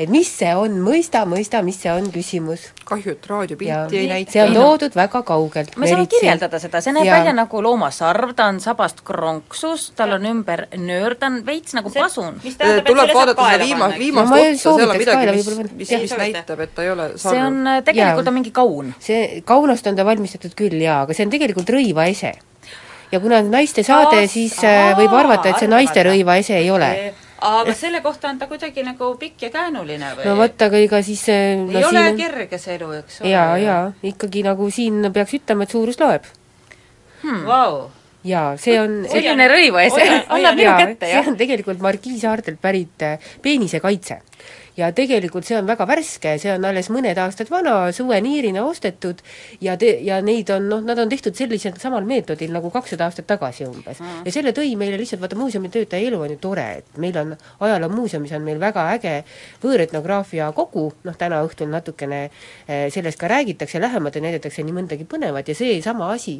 et mis see on, mõista, mõista, mis see on, küsimus. kahju, et raadiopilti ei näita. see on toodud väga kaugelt. ma saan kirjeldada seda, see näeb ja. välja nagu loomasarv, ta on sabast kronksus, tal on ümber nöör, ta on veits nagu see, pasun. tuleb vaadata seda viimast, viimast otsa, seal on midagi, mis, mis, mis näitab, et ta ei ole sarv. see on, äh, tegelikult on mingi kaun. see, kaunast on ta valmistatud küll jaa, aga see on tegelikult rõivaese ja kuna naiste saade, siis äh, võib arvata, et see naiste rõivaese ei ole aga selle kohta on ta kuidagi nagu pikk ja käänuline või? no vot, aga ega siis no, ei ole kerge see elu, eks ole. jaa, jaa, ikkagi nagu siin peaks ütlema, et suurus loeb hmm.. Vau jaa, see on selline rõivas, annab minu kätte, jah? see on tegelikult Margiisaartelt pärit äh, peenisekaitse ja tegelikult see on väga värske, see on alles mõned aastad vana, suveniirina ostetud ja te-, ja neid on noh, nad on tehtud sellisel samal meetodil nagu kakssada aastat tagasi umbes mm.. ja selle tõi meile lihtsalt, vaata muuseumi töötaja elu on ju tore, et meil on ajaloomuuseumis on meil väga äge võõretnograafia kogu, noh täna õhtul natukene eh, sellest ka räägitakse lähemalt ja näidatakse nii mõndagi põnevat ja seesama asi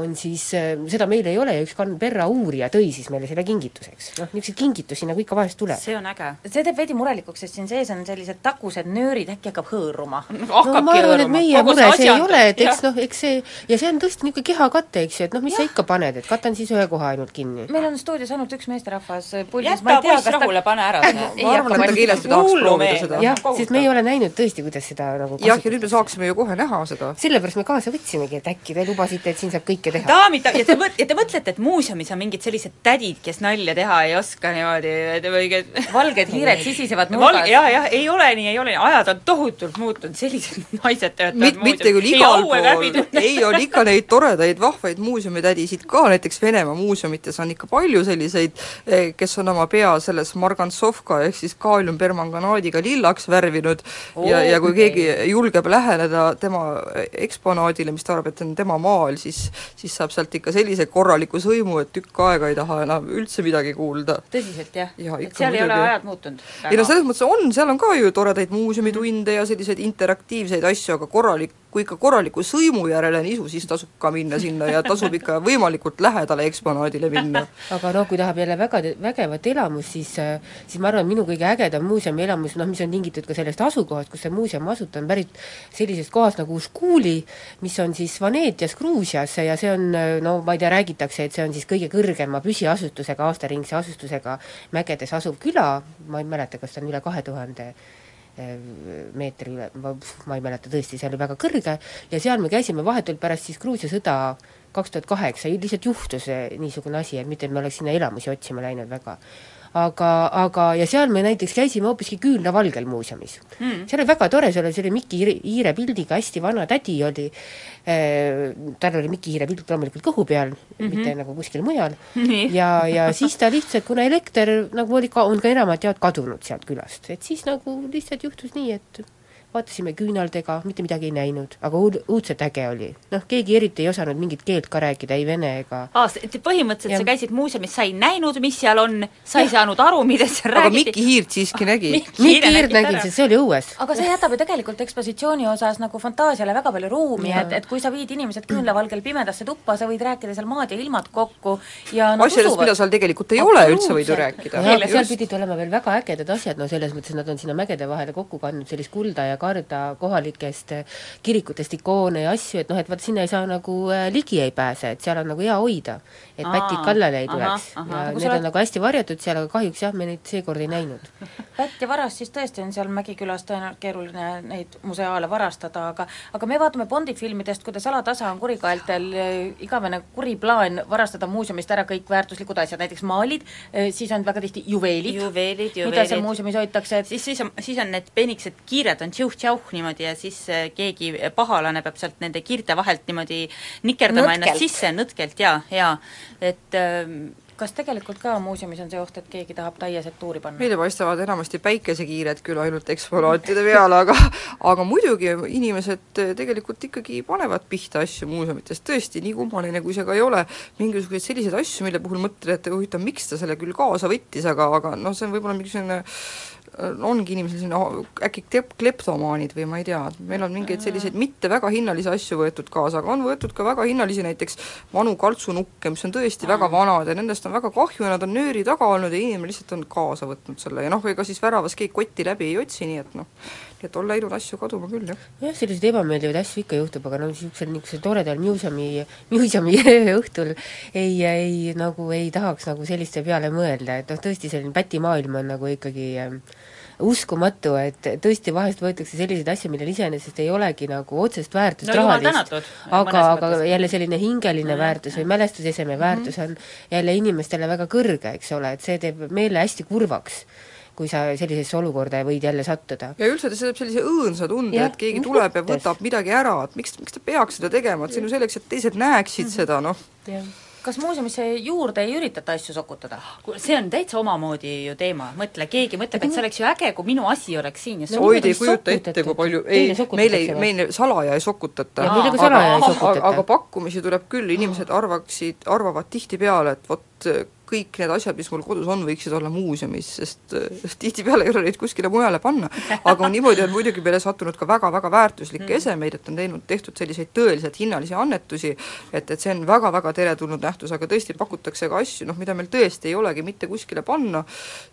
on siis, eh, seda meil ei ole ja üks Canberra uurija tõi siis meile selle kingituseks. noh, niisuguseid kingitusi nagu ikka vahest tuleb. see on äge. see teeb veidi murelikuks, sest siin sees on sellised tagused nöörid, äkki hakkab hõõruma no ma arvan, et meie mure see ei ole, et eks noh, eks see, ja see on tõesti niisugune kehakate, eks ju, et noh, mis ja. sa ikka paned, et katan siis ühe koha ainult kinni. meil on stuudios ainult üks meesterahvas puldis, jäta poiss rahule, pane ära see. ma arvan, et ta kindlasti tahaks proovida seda. jah, sest me ei ole näinud tõesti, kuidas seda nagu jah, ja nüüd me saaksime ju kohe näha seda. sellepärast me kaasa võtsimegi, et äkki te lubasite, et siin saab kõike teha. daamid, ja te mõt-, ja te mõtlete, et muuseumis on mingid sellised tädid, kes nalja teha ei oska niimoodi või valged hiired sisisevad nurgas. jah, jah, ei ole nii, ei ole, ajad on tohutult muutunud, sellised naised töötavad Mit, mitte küll igal pool, ei, on ikka neid toredaid vahvaid muuseumitädisid ka, näiteks Venemaa muuseumites on ikka palju selliseid, eh, kes on oma pea selles margantsovka ehk siis kaaliumpermanganaadiga lillaks värvinud oh, ja, ja kui keegi julgeb läheneda tema eksponaadile, mis ta arvab, et on tema maal, siis siis saab sealt ikka sellise korraliku sõimu, et tükk aega ei taha enam üldse midagi kuulda. tõsiselt jah ja,? et seal ei ole ajad muutunud? ei no selles mõttes on, seal on ka ju toredaid muuseumitunde ja selliseid interaktiivseid asju, aga korralik, kui ikka korraliku sõimu järele on isu, siis tasub ka minna sinna ja tasub ikka võimalikult lähedale eksponaadile minna. aga noh, kui tahab jälle väga, vägevat elamust, siis siis ma arvan, minu kõige ägedam muuseumi elamus, noh mis on tingitud ka sellest asukohast, kus see muuseum asub, ta on pärit sellisest kohast nagu Uskuli, mis on siis Vaneetias, Gruusias ja see on no ma ei tea, räägitakse, et see on siis kõige kõrgema püsiasustusega, aastaringse asustusega mägedes asuv küla, ma ei mäleta, kas ta on üle kahe tuhande Äh, meetri üle, ma, ma ei mäleta tõesti, see oli väga kõrge. Ja seal me käisime vahetult pärast siis Gruusia sõda kaks tuhat kaheksa, lihtsalt juhtus niisugune asi, et mitte, me oleks sinna elamusi otsima läinud väga aga, aga ja seal me näiteks käisime hoopiski küünlavalgel muuseumis. Mm.. see oli väga tore, seal oli selle Miki Hiire pildiga hästi vana tädi oli äh,, tal oli Miki Hiire pilt loomulikult kõhu peal mm, -hmm. mitte nagu kuskil mujal. Ja, ja siis ta lihtsalt, kuna elekter nagu oli ka, on ka enamalt jaolt kadunud sealt külast, et siis nagu lihtsalt juhtus nii, et vaatasime küünaldega, mitte midagi ei näinud, aga uud-, õudselt äge oli. noh, keegi eriti ei osanud mingit keelt ka rääkida, ei vene ega aa, põhimõtteliselt ja. sa käisid muuseumis, sa ei näinud, mis seal on, sa ei saanud aru, millest seal aga räägiti. Mikki Hiirt siiski nägi. Mikki Hiirt nägin, sest see oli õues. aga see jätab ju tegelikult ekspositsiooni osas nagu fantaasiale väga palju ruumi, et, et kui sa viid inimesed küünlavalgel pimedasse tuppa, sa võid rääkida seal maad ja ilmad kokku ja nad asjadest, mida seal tegelikult ei ole üldse, võid ju rääkida. ja seal pidid olema veel väga ägedad asjad, no selles mõttes, et nad on sinna mägede vahele kokku kandnud sellist kulda ja karda kohalikest äh, kirikutest ikoone ja asju, et noh, et vaat sinna ei saa nagu äh, ligi ei pääse, et seal on nagu hea hoida. et pätid kallale ei tuleks. ja Nagu need sa on nagu hästi varjatud seal, aga kahjuks jah, me neid seekord ei näinud. pätt ja varas, siis tõesti on seal Mägikülas tõenäoliselt keeruline neid museaale varastada, aga aga me vaatame Bondi filmidest, kuidas alatasa on kurikaeltel eh, igavene kuri plaan varastada muuseumist ära kõik väärtuslikud asjad, näiteks maalid, siis on väga tihti juveelid, juveelid, mida juveelid. seal muuseumis hoitakse, siis, siis on, siis on need peenikesed kiired on tšauh-tšauh niimoodi ja siis äh, keegi pahalane peab sealt nende kiirte vahelt niimoodi nikerdama Nõtkelt. ennast sisse nõtkelt ja, ja et ähm, kas tegelikult ka muuseumis on see oht, et keegi tahab taiesed tuuri panna? meile paistavad enamasti päikesekiired küll ainult eksponaatide peale, aga aga muidugi inimesed tegelikult ikkagi panevad pihta asju muuseumitest, tõesti, nii kummaline kui see ka ei ole, mingisuguseid selliseid asju, mille puhul mõtled, et huvitav, miks ta selle küll kaasa võttis, aga, aga noh, see on võib-olla mingisugune ongi inimesel selline äkki klep-, kleptomaanid või ma ei tea, meil on mingeid selliseid mitte väga hinnalisi asju võetud kaasa, aga on võetud ka väga hinnalisi näiteks vanu kaltsunukke, mis on tõesti väga vanad ja nendest on väga kahju ja nad on nööri taga olnud ja inimene lihtsalt on kaasa võtnud selle ja noh, ega siis väravas keegi kotti läbi ei otsi, nii et noh, nii et on läinud asju kaduma küll, jah. jah, selliseid ebameeldivaid asju ikka juhtub, aga no niisugusel, niisugusel toredal muusemi, muusemi õhtul ei, ei nagu ei tahaks nagu selliste peale mõelda, et noh, tõesti selline pätimaailm on nagu ikkagi äh, uskumatu, et tõesti vahest võetakse selliseid asju, millel iseenesest ei olegi nagu otsest väärtust No rahalist, aga, aga jälle selline hingeline väärtus või mälestuseseme väärtus on jälle inimestele väga kõrge, eks ole, et see teeb meele hästi kurvaks kui sa sellisesse olukorda võid jälle sattuda. ja üldse ta teeb sellise õõnsa tunde, et keegi tuleb ja võtab midagi ära, et miks, miks ta peaks seda tegema, et see on ju selleks, et teised näeksid seda, noh. Kas muuseumisse juurde ei üritata asju sokutada? see on täitsa omamoodi ju teema, mõtle, keegi mõtleb, et see oleks ju äge, kui minu asi oleks siin ja no oi, te ei kujuta ette, kui palju, ei, meil ei, meil salaja ei sokutata. Aga- aga pakkumisi tuleb küll, inimesed arvaksid, arvavad tihtipeale, et vot kõik need asjad, mis mul kodus on, võiksid olla muuseumis, sest äh, tihtipeale ei ole neid kuskile mujale panna. aga niimoodi on muidugi meile sattunud ka väga-väga väärtuslikke Mm. esemeid, et on teinud, tehtud selliseid tõeliselt hinnalisi annetusi, et, et see on väga-väga teretulnud nähtus, aga tõesti pakutakse ka asju, noh, mida meil tõesti ei olegi mitte kuskile panna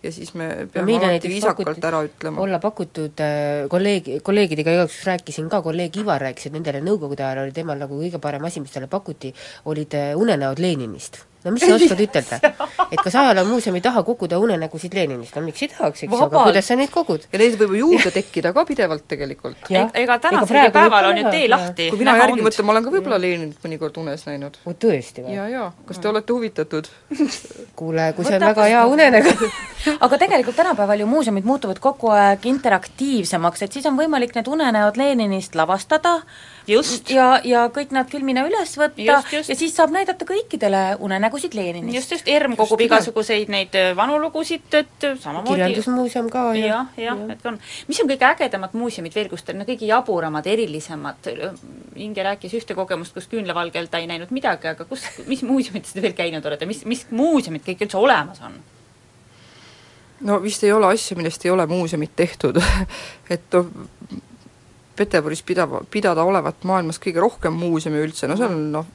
ja siis me no peame meile alati viisakalt ära ütlema. olla pakutud äh, kolleeg, kolleegidega igaks juhuks rääkisin ka, kolleeg Ivar rääkis, et nendele nõukogude ajal oli temal nagu kõige parem asi, mis talle pakuti, olid äh, unenäod Leninist. No mis sa oskad ütelda? et kas ajaloomuuseumi taha koguda unenägusid Leninist, no miks ei tahaks, eks aga kuidas sa neid kogud? ja neid võib ju juurde tekkida ka pidevalt tegelikult. Ega tänasel päeval võib on ju tee lahti. kui mina järgi mõtlen, ma olen ka võib-olla Leninit mõnikord unes näinud. oh, tõesti või? ja, ja, kas te olete huvitatud? kuule, kui see on väga hea unenägu aga tegelikult tänapäeval ju muuseumid muutuvad kogu aeg interaktiivsemaks, et siis on võimalik need unenäod Leninist lavastada. Ja, ja kõik nad filmina üles võtta Just, just. ja siis saab näidata kõikidele unenägusid Leninist. just, just, ERM kogub igasuguseid neid äh, vanu lugusid, et samamoodi kirjandusmuuseum ka ja jah, jah, et on. mis on kõige ägedamad muuseumid veel, kus te, no kõige jaburamad, erilisemad, Inge rääkis ühte kogemust, kus küünlavalgel ta ei näinud midagi, aga kus, mis muuseumites te veel käinud olete, mis, mis muuseumid kõik üldse olemas on? no vist ei ole asju, millest ei ole muuseumid tehtud et noh, Peterburis pidava, pidada olevat maailmas kõige rohkem muuseumi üldse, no seal on noh,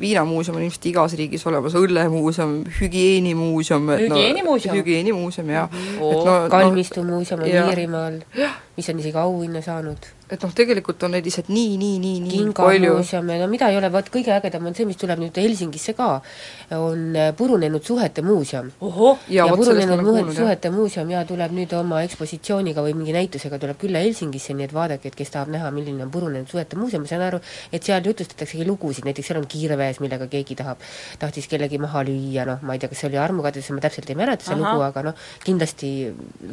viinamuuseum on ilmselt igas riigis olemas, õllemuuseum, hügieenimuuseum, et no Hügieenimuuseum? hügieenimuuseum, jah Oo. et no, kalmistu muuseum on jaa. Iirimaal, mis on isegi auhinna saanud. et noh, tegelikult on neid lihtsalt nii, nii, nii, nii palju ja no mida ei ole, vot kõige ägedam on see, mis tuleb nüüd Helsingisse ka, on äh, purunenud suhete muuseum. ja, ja purunenud kuulnud, jah. suhete muuseum ja tuleb nüüd oma ekspositsiooniga või mingi näitusega tuleb külla Helsingisse, nii et vaadake, et kes tahab näha, milline on purunenud suhete muuseum, ma saan aru, et seal jutustataksegi lugusid, näiteks seal on kiirvees, millega keegi tahab, tahtis kellegi maha lüüa, noh, ma ei tea, kas see oli armukadedus, ma täpselt ei mäleta seda lugu, aga noh, kindlasti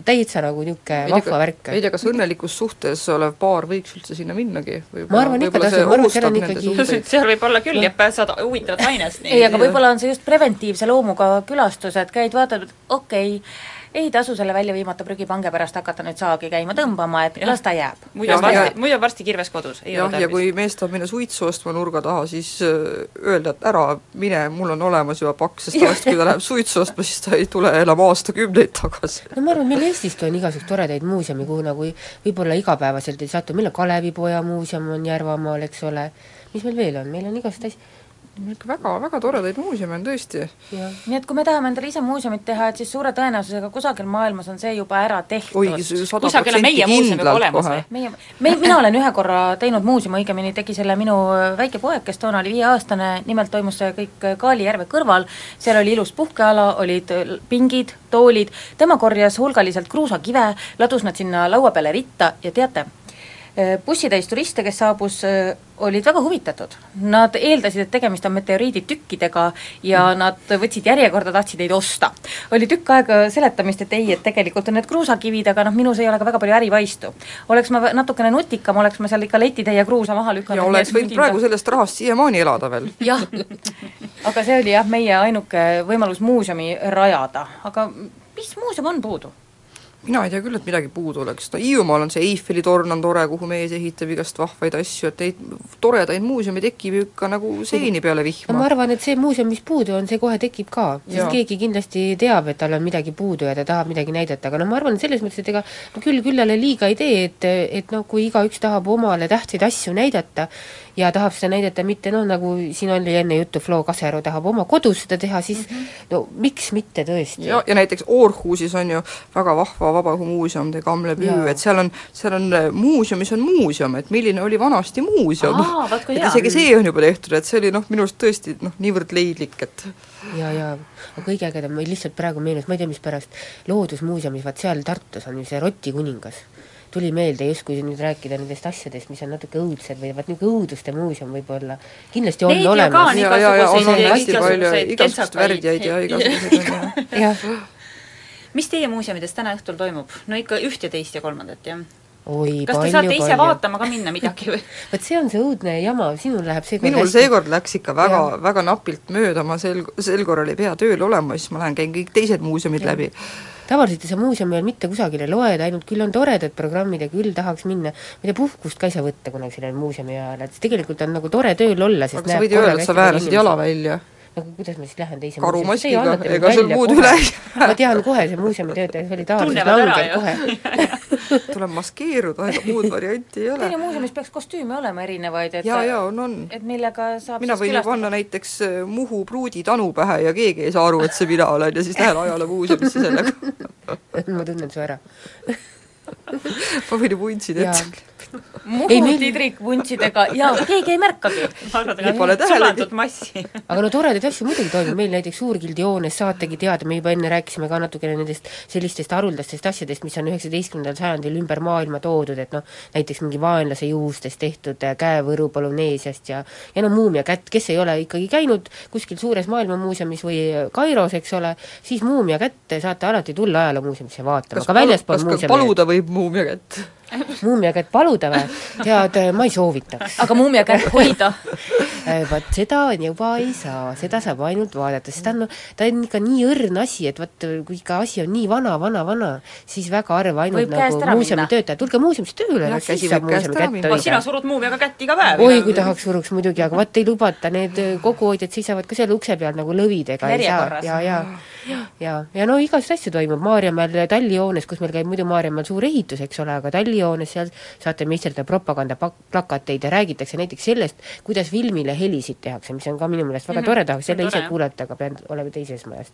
täitsa nagu niisugune vahva värk. ei tea, kas õnnelikus suhtes olev paar võiks üldse sinna minnagi? Ma arvan ikka tasub, ma arvan, seal on ikkagi- seal võib olla küll ja pääsed huvitavat ainest. ei, aga võib-olla on see just preventiivse loomuga külastus, et käid, vaatad, et okei okay,, ei tasu selle välja viimata prügipange pärast hakata nüüd saagi käima tõmbama, et las ta jääb. muidu on varsti, muidu on varsti kirves kodus, ei jah, ja kui mees tahab minna suitsu ostma nurga taha, siis äh, öelda, et ära mine, mul on olemas juba pakk, sest tavaliselt kui ta läheb suitsu ostma, siis ta ei tule enam aastakümneid tagasi. no ma arvan, meil Eestiski on igasuguseid toredaid muuseume, kuhu nagu võib-olla igapäevaselt ei satu, meil on Kalevipoja muuseum on Järvamaal, eks ole, mis meil veel on, meil on igasuguseid asju väga, väga toredaid muuseume on tõesti. nii et kui me tahame endale ise muuseumit teha, et siis suure tõenäosusega kusagil maailmas on see juba ära tehtud. kusagil on meie muuseum juba olemas või? meie, me, mina olen ühe korra teinud muuseumi, õigemini tegi selle minu väike poeg, kes toona oli viieaastane, nimelt toimus see kõik Kaali järve kõrval, seal oli ilus puhkeala, olid pingid, toolid, tema korjas hulgaliselt kruusakive, ladus nad sinna laua peale ritta ja teate, bussitäis turiste, kes saabus, äh, olid väga huvitatud. Nad eeldasid, et tegemist on meteoriiditükkidega ja mm. nad võtsid järjekorda, tahtsid neid osta. oli tükk aega seletamist, et ei, et tegelikult on need kruusakivid, aga noh, minus ei ole ka väga palju ärivaistu. oleks ma natukene nutikam, oleks ma seal ikka letitäie kruusa maha lükanud. ja oleks võinud praegu sellest rahast siiamaani elada veel. jah, aga see oli jah, meie ainuke võimalus muuseumi rajada, aga mis muuseum on puudu? Mina ei tea küll, et midagi puudu oleks, no Hiiumaal on see Eiffeli torn on tore, kuhu mees ehitab igast vahvaid asju, et neid toredaid muuseume tekib ju ikka nagu seeni peale vihma. No,. ma arvan, et see muuseum, mis puudu on, see kohe tekib ka, sest keegi kindlasti teab, et tal on midagi puudu ja ta tahab midagi näidata, aga noh, ma arvan, et selles mõttes, et ega no küll küllale liiga ei tee, et, et noh, kui igaüks tahab omale tähtsaid asju näidata, ja tahab seda näidata mitte noh, nagu siin oli enne juttu, Flo Kaseru tahab oma kodus seda teha, siis mm -hmm. no miks mitte tõesti. ja, ja näiteks Aarhusis on ju väga vahva vabaõhumuuseum, The Gamle-Püü, et seal on, seal on äh, muuseumis on muuseum, et milline oli vanasti muuseum. et isegi see on juba tehtud, et see oli noh, minu arust tõesti noh, niivõrd leidlik, et ja, ja kõige ägedam, meil lihtsalt praegu meenus, ma ei tea, mispärast, Loodusmuuseumis, vaat seal Tartus on ju see Roti kuningas tuli meelde justkui nüüd rääkida nendest asjadest, mis on natuke õudsed või vaat niisugune õuduste muuseum võib-olla, kindlasti on Neid olemas. ja, ja, ja on, on hästi palju igasugust värdjaid ja igasuguseid on jah. mis teie muuseumides täna õhtul toimub? no ikka üht ja teist ja kolmandat, jah? oi, kas palju, te saate ise palju. vaatama ka minna midagi või? vot see on see õudne jama, sinul läheb seekord minul seekord läks ikka väga, väga napilt mööda, ma sel, sel korral ei pea tööl olema, siis ma lähen, käin kõik teised muuseumid ja. läbi tavaliselt ei saa muuseumi all mitte kusagile loeda, ainult küll on toredad programmid ja küll tahaks minna, ma ei tea, puhkust ka ei saa võtta kunagi sellel muuseumi ajal, et tegelikult on nagu tore tööl olla, sest aga sa võid ju öelda, et sa väärasid jala välja nagu kuidas ma siis lähen teise karumaskiga, ega sul muud üle ei jää. ma tean kohe, see muuseumitöötaja solidaarsus langeb kohe. Tuleb maskeeruda, ega muud varianti ei ole. teil ju muuseumis peaks kostüüme olema erinevaid, et jaa, jaa, on, on. et millega saab mina võin ju panna näiteks äh, Muhu pruudi tanu pähe ja keegi ei saa aru, et see mina olen ja siis lähen ajaloomuuseumisse sellega. Ma tunnen su ära. Ma võin ju vuntsid ette Muhu tidrik vuntsidega ja keegi ei märkagi. Pole täheldud massi. aga no toredaid asju muidugi toimub, meil näiteks Suurgildi hoones saategi teada, me juba enne rääkisime ka natukene nendest sellistest haruldastest asjadest, mis on üheksateistkümnendal sajandil ümber maailma toodud, et noh, näiteks mingi vaenlase juustest tehtud käevõru Polüneesiast ja ja no muumia kätt, kes ei ole ikkagi käinud kuskil suures maailmamuuseumis või Kairos, eks ole, siis muumia kätte saate alati tulla ajaloomuuseumisse vaatama, ka väljaspool muuseumi. paluda võib muumia kätt? muumia kätt paluda või? tead, ma ei soovitaks. aga muumia kätt hoida äh, vot seda juba ei saa, seda saab ainult vaadata, sest ta on, ta on ikka nii õrn asi, et vot kui ikka asi on nii vana, vana, vana, siis väga harva ainult Võib nagu muuseumi töötajad, tulge muuseumisse tööle, siis saab muuseumi kätte hoida. sina surud muumiaga kätt iga päev. oi, kui tahaks suruks muidugi, aga vot ei lubata, need kokkuhoidjad seisavad ka seal ukse peal nagu lõvidega, ei saa, ja, ja ja, ja, ja no igasuguseid asju toimub, Maarjamäel Talli hoones, kus meil käib muidu Maarjamäel suur ehitus, eks ole, aga Talli hoones seal saate meisterdada propagandaplakateid ja räägitakse näiteks sellest, kuidas filmile helisid tehakse, mis on ka minu meelest väga mm -hmm. tore, tahaks selle ise kuulata, aga pean olema teises majas,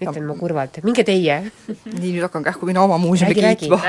ütlen ma kurvalt, minge teie. nii, nüüd hakkan kähku mina oma muuseumi kiitma,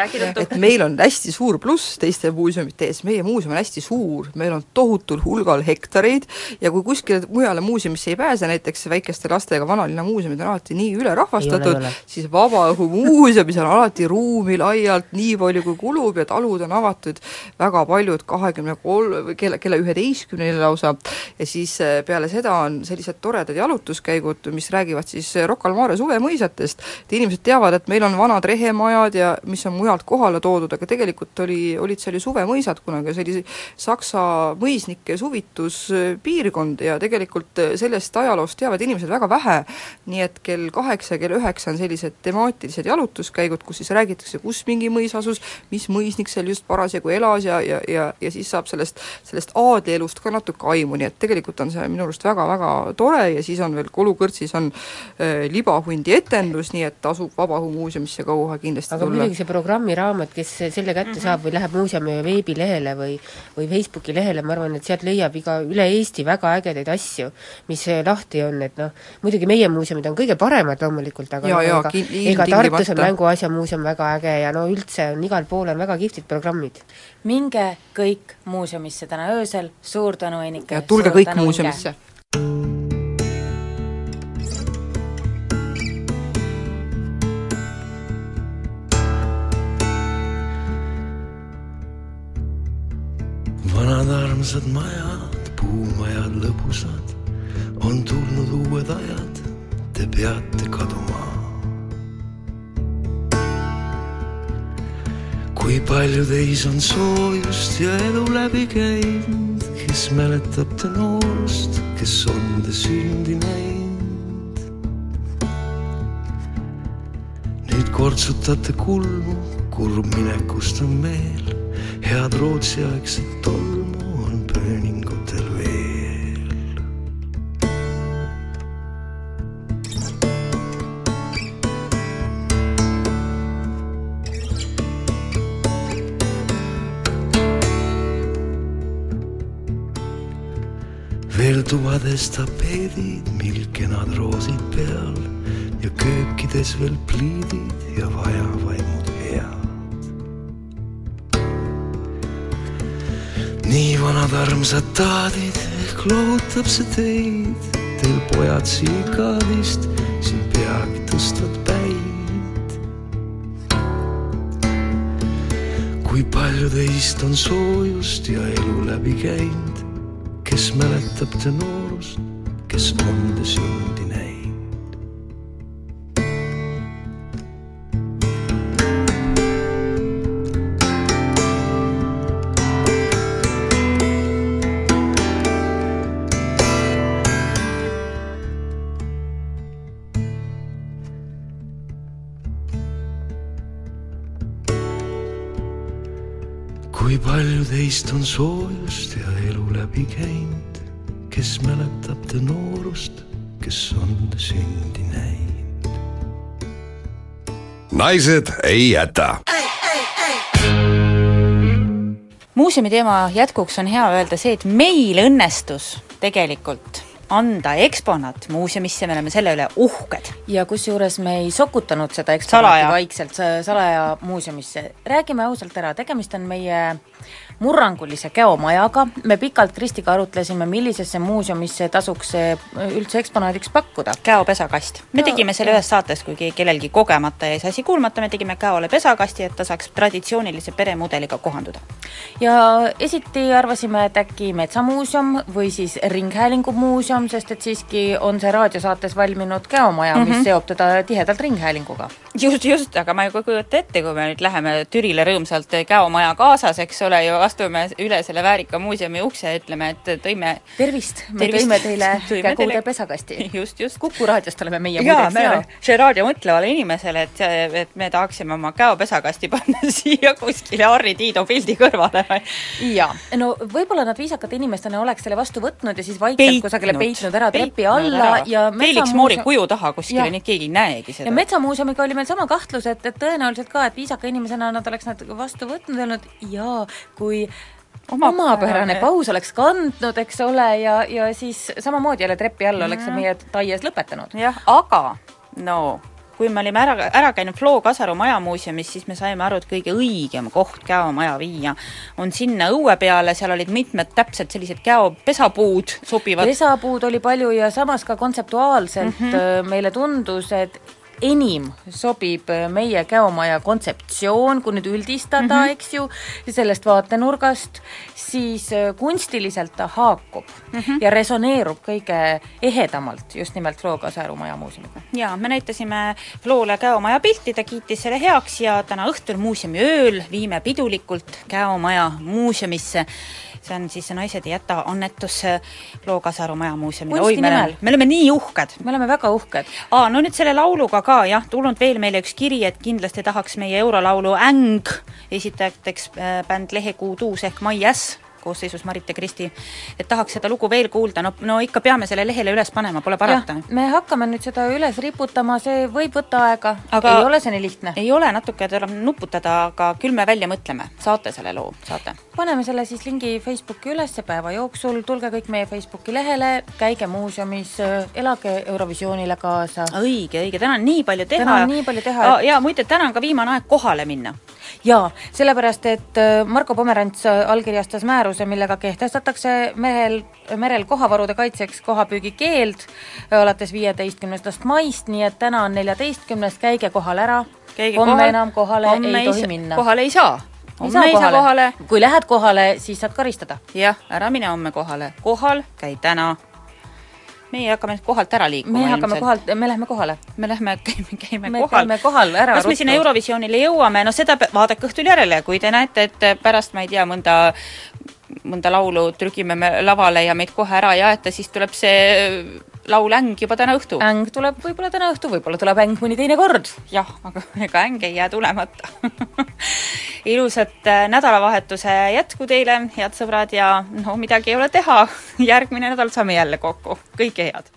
et meil on hästi suur pluss teiste muuseumite ees, meie muuseum on hästi suur, meil on tohutul hulgal hektareid ja kui kuskile mujale muuseumisse ei pääse, näiteks väikeste lastega vanalinna muuseumid on alati nii ülerahvastatud, siis Vabaõhumuuseumis on alati ruumi laialt nii palju, kui kulub ja talud on avatud. Väga paljud kahekümne kolm, kella, kella üheteistkümneni lausa, ja siis peale seda on sellised toredad jalutuskäigud, mis räägivad siis Rocca al Mare suvemõisatest, et inimesed teavad, et meil on vanad rehemajad ja mis on mujalt kohale toodud, aga tegelikult oli, olid seal ju suvemõisad kunagi, see oli Saksa mõisnike suvituspiirkond ja tegelikult sellest ajaloost teavad inimesed väga vähe, nii et kell kaheksa ja kell üheksa on sellised temaatilised jalutuskäigud, kus siis räägitakse, kus mingi mõis asus, mis mõisnik seal just parasjagu elas ja, ja, ja, ja siis saab sellest, sellest aadlielust ka natuke aimu, nii et tegelikult on see minu arust väga-väga tore ja siis on veel Kolukõrtsis on äh, libahundi etendus, nii et tasub Vabaõhumuuseumisse ka kohe kindlasti aga tulla. muidugi see programmiraamat, kes selle kätte mm -hmm. saab või läheb muuseumi veebilehele või või Facebooki lehele, ma arvan, et sealt leiab iga, üle Eesti väga ägedaid asju, mis lahti on, et noh, muidugi meie muuseumid on kõige paremad loomulikult, aga ja, no, ja, ega, ega Tartus on. Mänguasjamuuseum väga äge ja no üldse on igal pool on väga kihvtid programmid. minge kõik muuseumisse täna öösel, suur tänu, Enike! Ja tulge Suur kõik muuseumisse! vanad armsad majad, puumajad lõbusad, on tulnud uued ajad, te peate kaduma. Kui palju teis on soojust ja elu läbi käinud, kes mäletab te noorust, kes on te sündi näinud. nüüd kortsutate kulmu, kurb minekust on meel head Rootsi-aegset tolmu on pööningutel veel tubades tapeedid, mil kenad roosid peal ja köökides veel pliidid ja vajavaimud head. nii vanad armsad taadid, ehk lohutab see teid, teil pojad siikaadist siin peagi tõstvad päid. kui palju teist on soojust ja elu läbi käinud, kes mäletab te noorust, kes on te sündi naised ei jäta muuseumi teema jätkuks on hea öelda see, et meil õnnestus tegelikult anda eksponaat muuseumisse, me oleme selle üle uhked. ja kusjuures me ei sokutanud seda eksponaati Salaja. vaikselt sa- salaja muuseumisse. räägime ausalt ära, tegemist on meie murrangulise käomajaga, me pikalt Kristiga arutlesime, millisesse muuseumisse tasuks üldse eksponaadiks pakkuda. käopesakast. me Ja- tegime selle ühes saates, kui ke- kellelgi kogemata jäi see asi kuulmata, me tegime käole pesakasti, et ta saaks traditsioonilise peremudeliga kohanduda. ja esiti arvasime, et äkki Metsamuuseum või siis Ringhäälingu muuseum, sest et siiski on see raadiosaates valminud käomaja mm, -hmm. Mhm. mis seob teda tihedalt Ringhäälinguga. just, just, aga ma ei kujuta ette, kui me nüüd läheme Türile rõõmsalt käomaja kaasas, eks ole ju, astume üle selle väärika muuseumi ukse ja ütleme, et tõime tervist, me Tervist. tõime teile teile- pesakasti. just, just. Kuku raadiost oleme meie jaa, me oleme see raadio mõtlevale inimesele, et, et me tahaksime oma käopesakasti panna siia kuskile Harri Tiido pildi kõrvale. jaa, no võib-olla nad viisakate inimestena oleks selle vastu võtnud ja siis vaikselt kusagile peitnud ära trepi alla ära. ja Felix Moori kuju taha kuskile, nii et keegi ei näegi seda. ja Metsamuuseumiga oli meil sama kahtlus, et, et tõenäoliselt ka, et viisaka inimesena nad oleks nad vastu võtnud ja öelnud jaa, kui Omapärane. omapärane paus oleks kandnud, eks ole, ja, ja siis samamoodi jälle trepi all oleks see Mhm. meie taies lõpetanud. jah, aga no kui me olime ära, ära käinud Flo Kasaru majamuuseumis, siis me saime aru, et kõige õigem koht käomaja viia on sinna õue peale, seal olid mitmed täpselt sellised käopesapuud sobivad. pesapuud oli palju ja samas ka kontseptuaalselt mm. -hmm. meile tundus, et enim sobib meie käomaja kontseptsioon, kui nüüd üldistada mm, -hmm. eks ju, sellest vaatenurgast, siis kunstiliselt ta haakub mm -hmm. ja resoneerub kõige ehedamalt just nimelt Floo Kaseru Maja muuseumiga. jaa, me näitasime Floole käomaja pilti, ta kiitis selle heaks ja täna õhtul muuseumi ööl viime pidulikult käomaja muuseumisse see on siis Naised ei jäta annetus Loo Kasaru Maja muuseumile. kunsti nimel. me oleme nii uhked. me oleme väga uhked. aa, no nüüd selle lauluga ka jah, tulnud veel meile üks kiri, et kindlasti tahaks meie eurolaulu Äng esitajateks äh, bänd Lehekuu tuus ehk Mai Äss koosseisus Marit ja Kristi, et tahaks seda lugu veel kuulda, no, no ikka peame selle lehele üles panema, pole parata. me hakkame nüüd seda üles riputama, see võib võtta aega, ei ole see nii lihtne. ei ole, natuke tuleb nuputada, aga küll me välja mõtleme, saate selle loo, saate? paneme selle siis lingi Facebooki üles päeva jooksul, tulge kõik meie Facebooki lehele, käige muuseumis, elage Eurovisioonile kaasa. õige, õige, täna on nii palju teha. täna on nii palju teha et.... ja muide, täna on ka viimane aeg kohale minna. jaa, sellepärast et äh, Marko Pomerants allkirjastas määruse, määruse, millega kehtestatakse merel, merel kohavarude kaitseks kohapüügikeeld alates viieteistkümnendast maist, nii et täna on neljateistkümnes, käige kohal ära, homme kohal, enam kohale homme ei tohi minna. kohale ei saa homme ei saa kohale, kui lähed kohale, siis saad karistada. jah, ära mine homme kohale, kohal käi täna meie hakkame kohalt ära liikuma me hakkame ilmselt. kohalt, me lähme kohale. me lähme, käime, käime me kohal. käime kohal ära kas me sinna Eurovisioonile jõuame, no seda vaadake õhtul järele, kui te näete, et pärast, ma ei tea, mõnda mõnda laulu trükime me lavale ja meid kohe ära ei aeta, siis tuleb see laul Äng juba täna õhtu. äng tuleb võib-olla täna õhtu, võib-olla tuleb äng mõni teine kord. jah, aga ega äng ei jää tulemata ilusat äh, nädalavahetuse jätku teile, head sõbrad, ja no midagi ei ole teha, järgmine nädal saame jälle kokku, kõike head!